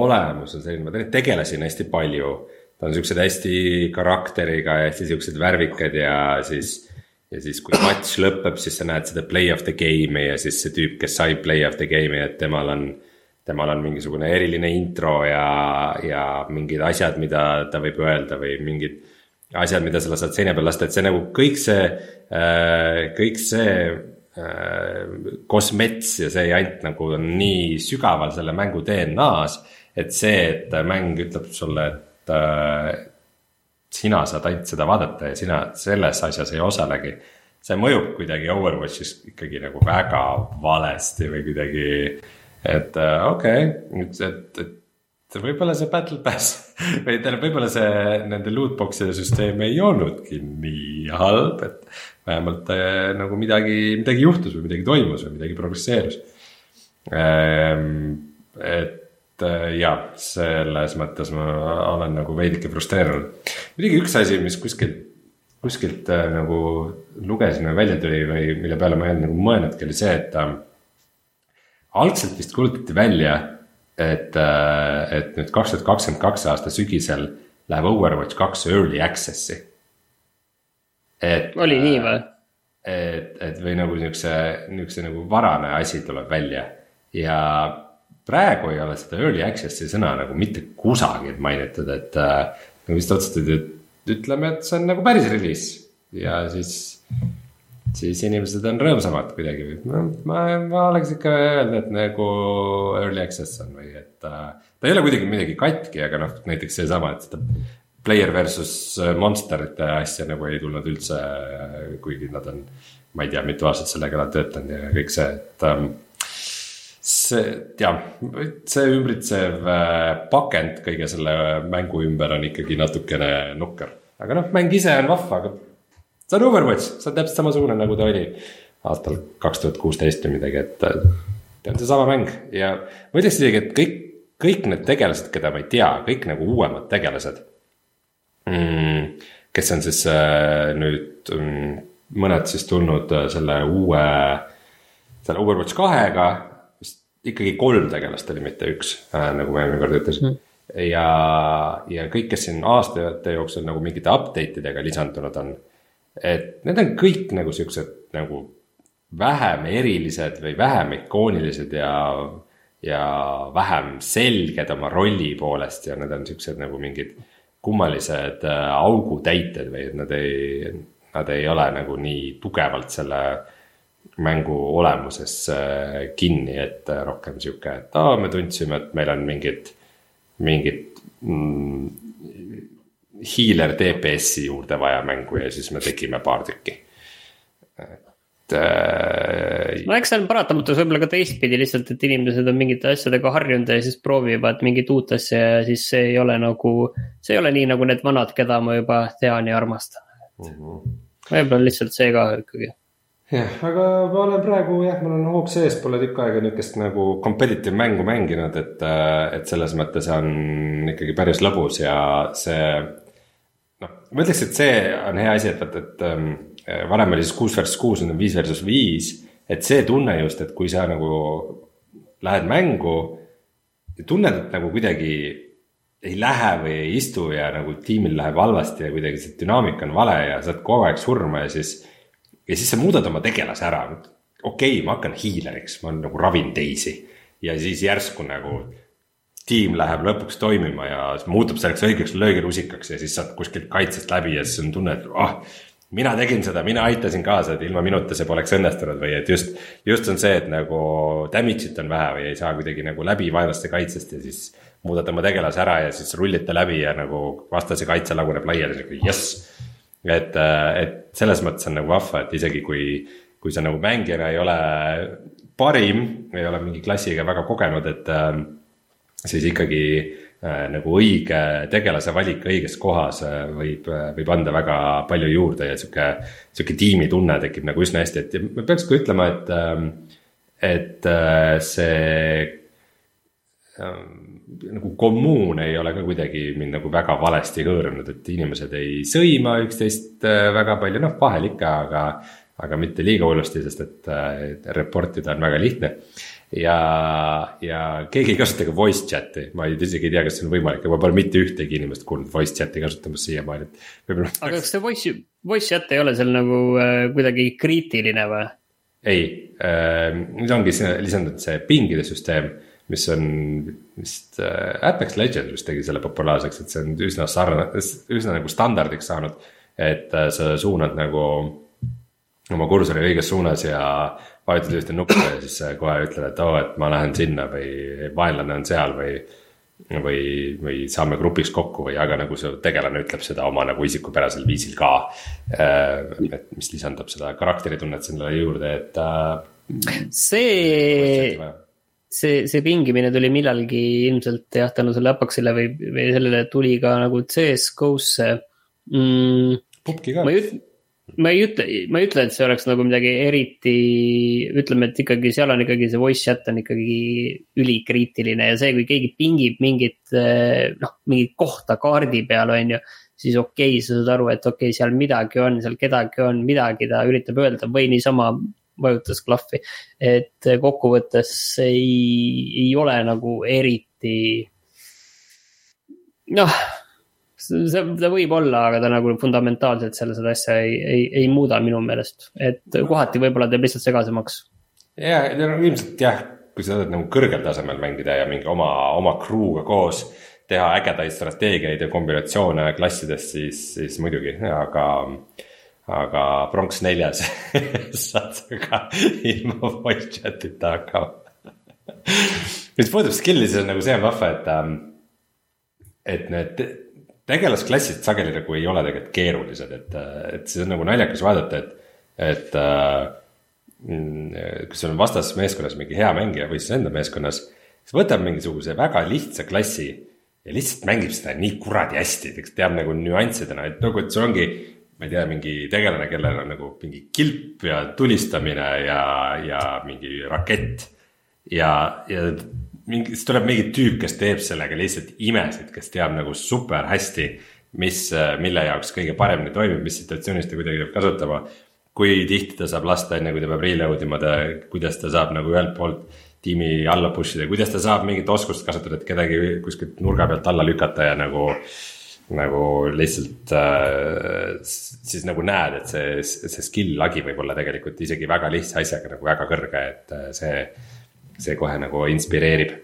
olemus on selline, ma on hästi palju. ta on siuksed hästi karakteriga ja hästi siuksed värvikad ja siis ja siis, kui matš lõpeb, siis sa näed seda play of the game'i ja siis see tüüp, kes sai play of the game'i, et temal on temal on mingisugune eriline intro ja, ja mingid asjad, mida ta võib öelda või mingid asjad, mida sa lased seina peal lasta, et see nagu kõik see, äh, kõik see kosmets ja see jant nagu on nii sügaval selle mängu DNA-s. et see, et mäng ütleb sulle, et äh, sina saad ainult seda vaadata ja sina selles asjas ei osalegi. see mõjub kuidagi Overwatchis ikkagi nagu väga valesti või kuidagi et äh, okei okay,, et, et võib-olla see Battle Pass (laughs) või tähendab, võib-olla see nende lootbox'ide süsteem ei olnudki nii halb, et vähemalt äh, nagu midagi, midagi juhtus või midagi toimus või midagi progresseerus ähm,. et äh, jah, selles mõttes ma olen nagu veidike frustreerunud. muidugi üks asi, mis kuskilt, kuskilt äh, nagu lugesin või välja tuli või mille peale ma ei olnud nagu mõelnudki, oli see, et äh, algselt vist kuulutati välja, et, äh, et nüüd kaks tuhat kakskümmend kaks aasta sügisel läheb Overwatch kaks early access'i. et. oli nii või? et, et või nagu niukse, niukse nagu varane asi tuleb välja ja praegu ei ole seda early access'i sõna nagu mitte kusagil mainitud, et äh, nagu vist otsustati, et ütleme, et see on nagu päris release ja siis siis inimesed on rõõmsamad kuidagi no, ma, ma oleks ikka öelnud, et nagu early access on või et äh,. ta ei ole kuidagi midagi katki, aga noh, näiteks seesama, et seda player versus monsterite asja nagu ei tulnud üldse, kuigi nad on. ma ei tea, mitu aastat selle kallal töötanud ja kõik see, et ähm, see jah, see ümbritsev äh, pakend kõige selle mängu ümber on ikkagi natukene nukker, aga noh, mäng ise on vahva, aga see on Overwatch, see on täpselt samasugune, nagu ta oli aastal kaks tuhat kuusteist või midagi, et ta on seesama mäng ja ma ütleks isegi, et kõik, kõik need tegelased, keda ma ei tea, kõik nagu uuemad tegelased mm,. kes on siis äh, nüüd mm, mõned siis tulnud äh, selle uue, selle Overwatch kahega. vist ikkagi kolm tegelast oli, mitte üks äh,, nagu ma eelmine kord ütlesin mm. ja, ja kõik, kes siin aastate jooksul nagu mingite update idega lisandunud on et need on kõik nagu siuksed nagu vähem erilised või vähem ikoonilised ja, ja vähem selged oma rolli poolest ja need on siuksed nagu mingid kummalised äh, augutäited või et nad ei, nad ei ole nagu nii tugevalt selle mängu olemuses äh, kinni, et äh, rohkem sihuke, et aa, me tundsime, et meil on mingid, mingid mm, healer DPS-i juurde vaja mängu ja siis me tegime paar tükki. et äh,. no eks see on paratamatus võib-olla ka teistpidi lihtsalt, et inimesed on mingite asjadega harjunud ja siis proovivad mingit uut asja ja siis see ei ole nagu. see ei ole nii nagu need vanad, keda ma juba tean ja armastan mm -hmm.. võib-olla lihtsalt see ka ikkagi jah, aga ma olen praegu jah, mul on hoog sees, pole tükk aega niukest nagu competitive mängu mänginud, et, et selles mõttes on ikkagi päris lõbus ja see noh, ma ütleks, et see on hea asi, et vaata, et ähm, varem oli siis kuus versus kuus, nüüd on viis versus viis. et see tunne just, et kui sa nagu lähed mängu tunned, et nagu kuidagi ei lähe või ei istu ja nagu tiimil läheb halvasti ja kuidagi see dünaamika on vale ja saad kogu aeg surma ja siis. ja siis sa muudad oma tegelase ära, okei okay,, ma hakkan hiileriks, ma nagu ravin teisi ja siis järsku nagu tiim läheb lõpuks toimima ja muutub selleks õigeks löögirusikaks ja siis saad kuskilt kaitsest läbi ja siis on tunne, et ah oh, mina tegin seda, mina aitasin kaasa, et ilma minuta see poleks õnnestunud või et just, just on see, et nagu damage'it on vähe või ei saa kuidagi nagu läbi vaenlaste kaitsest ja siis muudad oma tegelase ära ja siis rullite läbi ja nagu vastase kaitse laguneb laiali, sihuke jess. et, et selles mõttes on nagu vahva, et isegi kui, kui sa nagu mängijana ei ole parim, ei ole mingi klassiga väga kogenud, et siis ikkagi äh, nagu õige tegelase valik õiges kohas äh, võib, äh, võib anda väga palju juurde ja sihuke. sihuke tiimitunne tekib nagu üsna hästi, et ma peaks ka ütlema, et, ähm, et see nagu kommuun ei ole ka kuidagi mind nagu väga valesti hõõrunud, et inimesed ei sõima üksteist väga palju, noh vahel ikka, aga. aga mitte liiga hullusti, sest et, et report ida on väga lihtne. Ja, ja keegi ei kasuta ka voice chat'i, ma ei, isegi ei tea, kas see on võimalik, ma pole mitte ühtegi inimest kuulnud voice chat'i kasutamas siiamaani, et. aga kas see voice, voice chat ei ole seal nagu äh, kuidagi kriitiline või? ei äh,, nüüd ongi lisandunud see pingide süsteem mis on vist äh, Apex Legends vist tegi selle populaarseks, et see on üsna sarnane, üsna nagu standardiks saanud. et äh, sa suunad nagu oma kursori õiges suunas ja vajutad ühte nuppu ja siis see kohe ütleb, et oo oh,, et ma lähen sinna või vaenlane on seal või. või, või saame grupiks kokku või aga nagu su tegelane ütleb seda oma nagu isikupärasel viisil ka. Äh, et mis lisandab seda karakteritunnet sellele juurde, et. see see, see pingimine tuli millalgi ilmselt jah, tänu sellele Apaxile või, või sellele tuli ka nagu CS-GO-sse mm,. pubki ka. ma ei ütle, ma ei ütle, ma ei ütle, et see oleks nagu midagi eriti, ütleme, et ikkagi seal on ikkagi see voice chat on ikkagi ülikriitiline ja see, kui keegi pingib mingit noh, mingit kohta kaardi peal, on ju siis okei okay,, sa saad aru, et okei okay,, seal midagi on, seal kedagi on, midagi ta üritab öelda või niisama vajutas klahvi. et kokkuvõttes ei, ei ole nagu eriti. noh, see, ta võib olla, aga ta nagu fundamentaalselt selle, seda asja ei, ei, ei muuda minu meelest, et kohati võib-olla teeb lihtsalt segasemaks. ja, ja ilmselt jah, kui sa tahad nagu kõrgel tasemel mängida ja mingi oma, oma crew'ga koos teha ägedaid strateegiaid ja kombinatsioone klassidest, siis, siis muidugi, aga aga pronks neljas (laughs) saad sa ka ilma voice chat'ita hakkama mis puudutab skill'i, siis on nagu see on vahva, et ähm,. et need tegelasklassid sageli nagu ei ole tegelikult keerulised, et, et siis on nagu naljakas vaadata, et, et äh,. kui sul on vastas meeskonnas mingi hea mängija või siis enda meeskonnas, siis võtab mingisuguse väga lihtsa klassi ja lihtsalt mängib seda nii kuradi hästi, teab nagu nüanssidena, et nagu, et sul ongi ma ei tea, mingi tegelane, kellel on nagu mingi kilp ja tulistamine ja, ja mingi rakett. ja, ja mingi, siis tuleb mingi tüüp, kes teeb sellega lihtsalt imesid, kes teab nagu super hästi. mis, mille jaoks kõige paremini toimib, mis situatsioonis ta kuidagi peab kasutama. kui tihti ta saab lasta, enne kui ta peab reload ima, ta, kuidas ta saab nagu ühelt poolt tiimi alla push ida, kuidas ta saab mingit oskust kasutada, et kedagi kuskilt nurga pealt alla lükata ja nagu nagu lihtsalt äh, siis nagu näed, et see, see skill lagi võib olla tegelikult isegi väga lihtsa asjaga nagu väga kõrge, et äh, see, see kohe nagu inspireerib.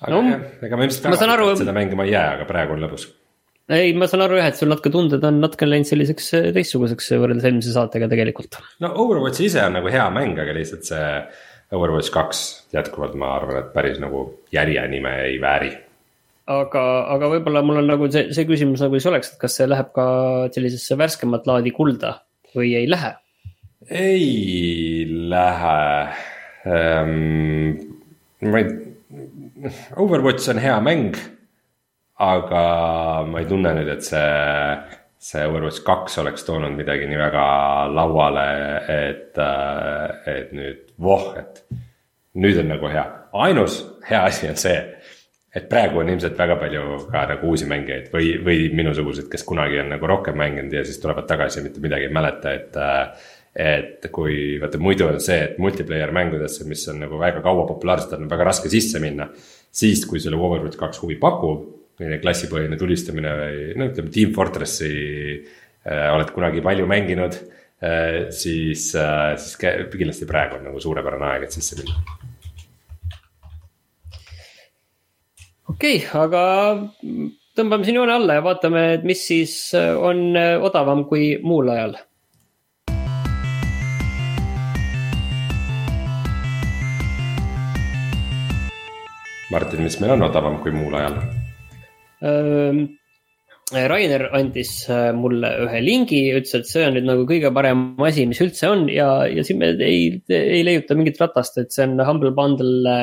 aga no, jah, ega ma ilmselt väga aru... seda mängima ei jää, aga praegu on lõbus. ei, ma saan aru jah, et sul natuke tunded on natuke läinud selliseks äh, teistsuguseks võrreldes eelmise saatega tegelikult. no Overwatch ise on nagu hea mäng, aga lihtsalt see Overwatch kaks jätkuvalt ma arvan, et päris nagu järjenime ei vääri aga, aga võib-olla mul on nagu see, see küsimus nagu siis oleks, et kas see läheb ka sellisesse värskemat laadi kulda või ei lähe? ei lähe. Ma ei, Overwatch on hea mäng. aga ma ei tunne nüüd, et see, see Overwatch kaks oleks toonud midagi nii väga lauale, et, et nüüd voh, et nüüd on nagu hea. ainus hea asi on see et praegu on ilmselt väga palju ka nagu uusi mängijaid või, või minusugused, kes kunagi on nagu rohkem mänginud ja siis tulevad tagasi ja mitte midagi ei mäleta, et. Et kui vaata muidu on see, et multiplayer mängudesse, mis on nagu väga kaua populaarsed, on väga raske sisse minna. siis, kui sulle Overwatch kaks huvi pakub, selline klassipõhine tulistamine või no ütleme, Team Fortressi äh, oled kunagi palju mänginud äh,. siis äh,, siis kindlasti praegu on nagu suurepärane aeg, et sisse minna okei okay,, aga tõmbame siin joone alla ja vaatame, et mis siis äh, on äh, odavam kui muul ajal. Martin, mis meil on odavam kui muul ajal? Rainer andis äh, mulle ühe lingi, ütles, et see on nüüd nagu kõige parem asi, mis üldse on ja, ja siin me ei, ei leiuta mingit ratast, et see on Humble Bundle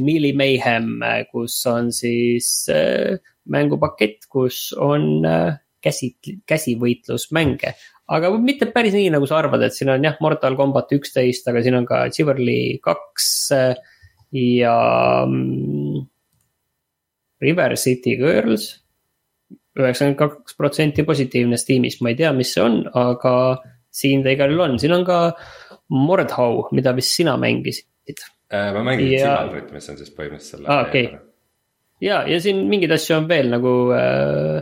Melee Mayhem, kus on siis äh, mängupakett, kus on äh, käsi, käsivõitlusmänge. aga mitte päris nii, nagu sa arvad, et siin on jah, Mortal Combat üksteist, aga siin on ka Chivalry kaks äh,. Ja mm, River City Girls. üheksakümmend kaks protsenti positiivne Steamis, ma ei tea, mis see on, aga siin ta igal juhul on, siin on ka Mordhau, mida vist sina mängisid. Äh, ma mängin Ja- Sillandrit, mis on siis põhimõtteliselt selle Aa, okei. ja, ja siin mingeid asju on veel nagu äh,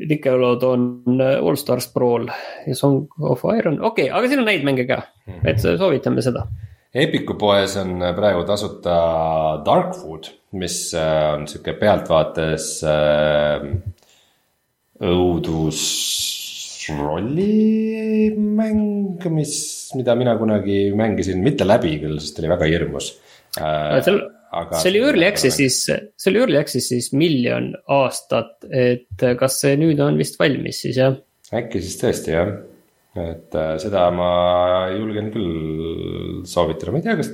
Nickelodeon äh, All Stars Brawl ja Song of Iron, okei okay,, aga siin on häid mänge ka, et soovitame seda. Epiku poes on praegu tasuta Darkwood, mis äh, on sihuke pealtvaates äh, õudusrollimäng, mis, mida mina kunagi mängisin, mitte läbi küll, sest oli väga hirmus äh, seal, see oli early access'is, see oli early access'is miljon aastat, et kas see nüüd on vist valmis siis jah? äkki siis tõesti jah, et äh, seda ma julgen küll soovitada, ma ei tea, kas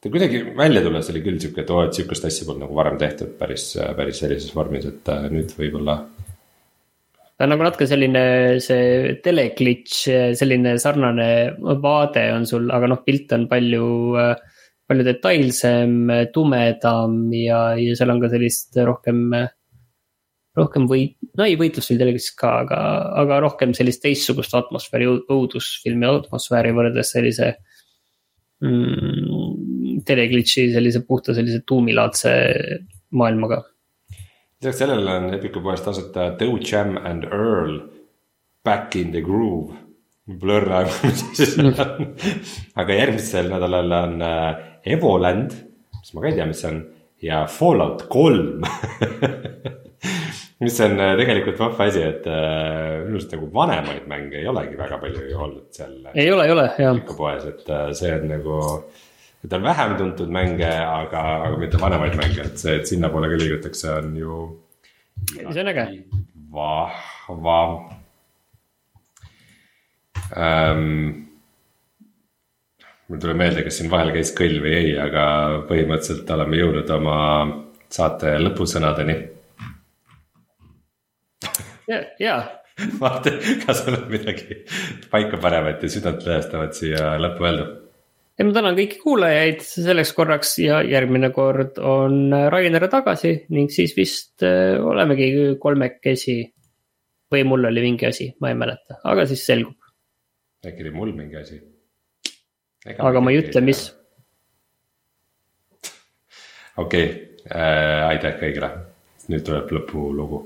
ta kuidagi välja tulles oli küll sihuke, et oo, et sihukest asja polnud nagu varem tehtud päris, päris sellises vormis, et äh, nüüd võib-olla ta on nagu natuke selline see teleglitch, selline sarnane vaade on sul, aga noh, pilt on palju, palju detailsem, tumedam ja, ja seal on ka sellist rohkem. Rohkem võit-, no ei võitlusfilm teleglitch ka, aga, aga rohkem sellist teistsugust atmosfääri, õudusfilmi atmosfääri võrreldes sellise mm, teleglitch'i sellise puhta sellise tuumilaadse maailmaga lisaks sellele on Epiku poes tasuta Toe Jam and Earl Back in the Groove. Blur aimu, mis asi see on. aga järgmisel nädalal on äh, Evoland, mis ma ka ei tea, mis see on ja Fallout kolm (laughs) mis on äh, tegelikult vahva asi, et äh, minu arust nagu vanemaid mänge ei olegi väga palju ju olnud seal. ei ole, ei ole, jah. Poes, et äh, see on nagu et on vähem tuntud mänge, aga, aga mitte vanemaid mänge, et see, et sinnapoole ka liigutakse, on ju. see on äge. vahva ähm,. mul tuleb meelde, kas siin vahel käis kõll või ei, aga põhimõtteliselt oleme jõudnud oma saate lõpusõnadeni. Ja, ja. vaata, kas sul on midagi paika panevat ja südant lõhestavat siia lõppu öelda ja ma tänan kõiki kuulajaid selleks korraks ja järgmine kord on Rainer tagasi ning siis vist äh, olemegi kolmekesi. või mul oli mingi asi, ma ei mäleta, aga siis selgub. äkki oli mul mingi asi? aga ma ei ütle, mis. (laughs) okei okay. äh,, aitäh kõigile, nüüd tuleb lõpulugu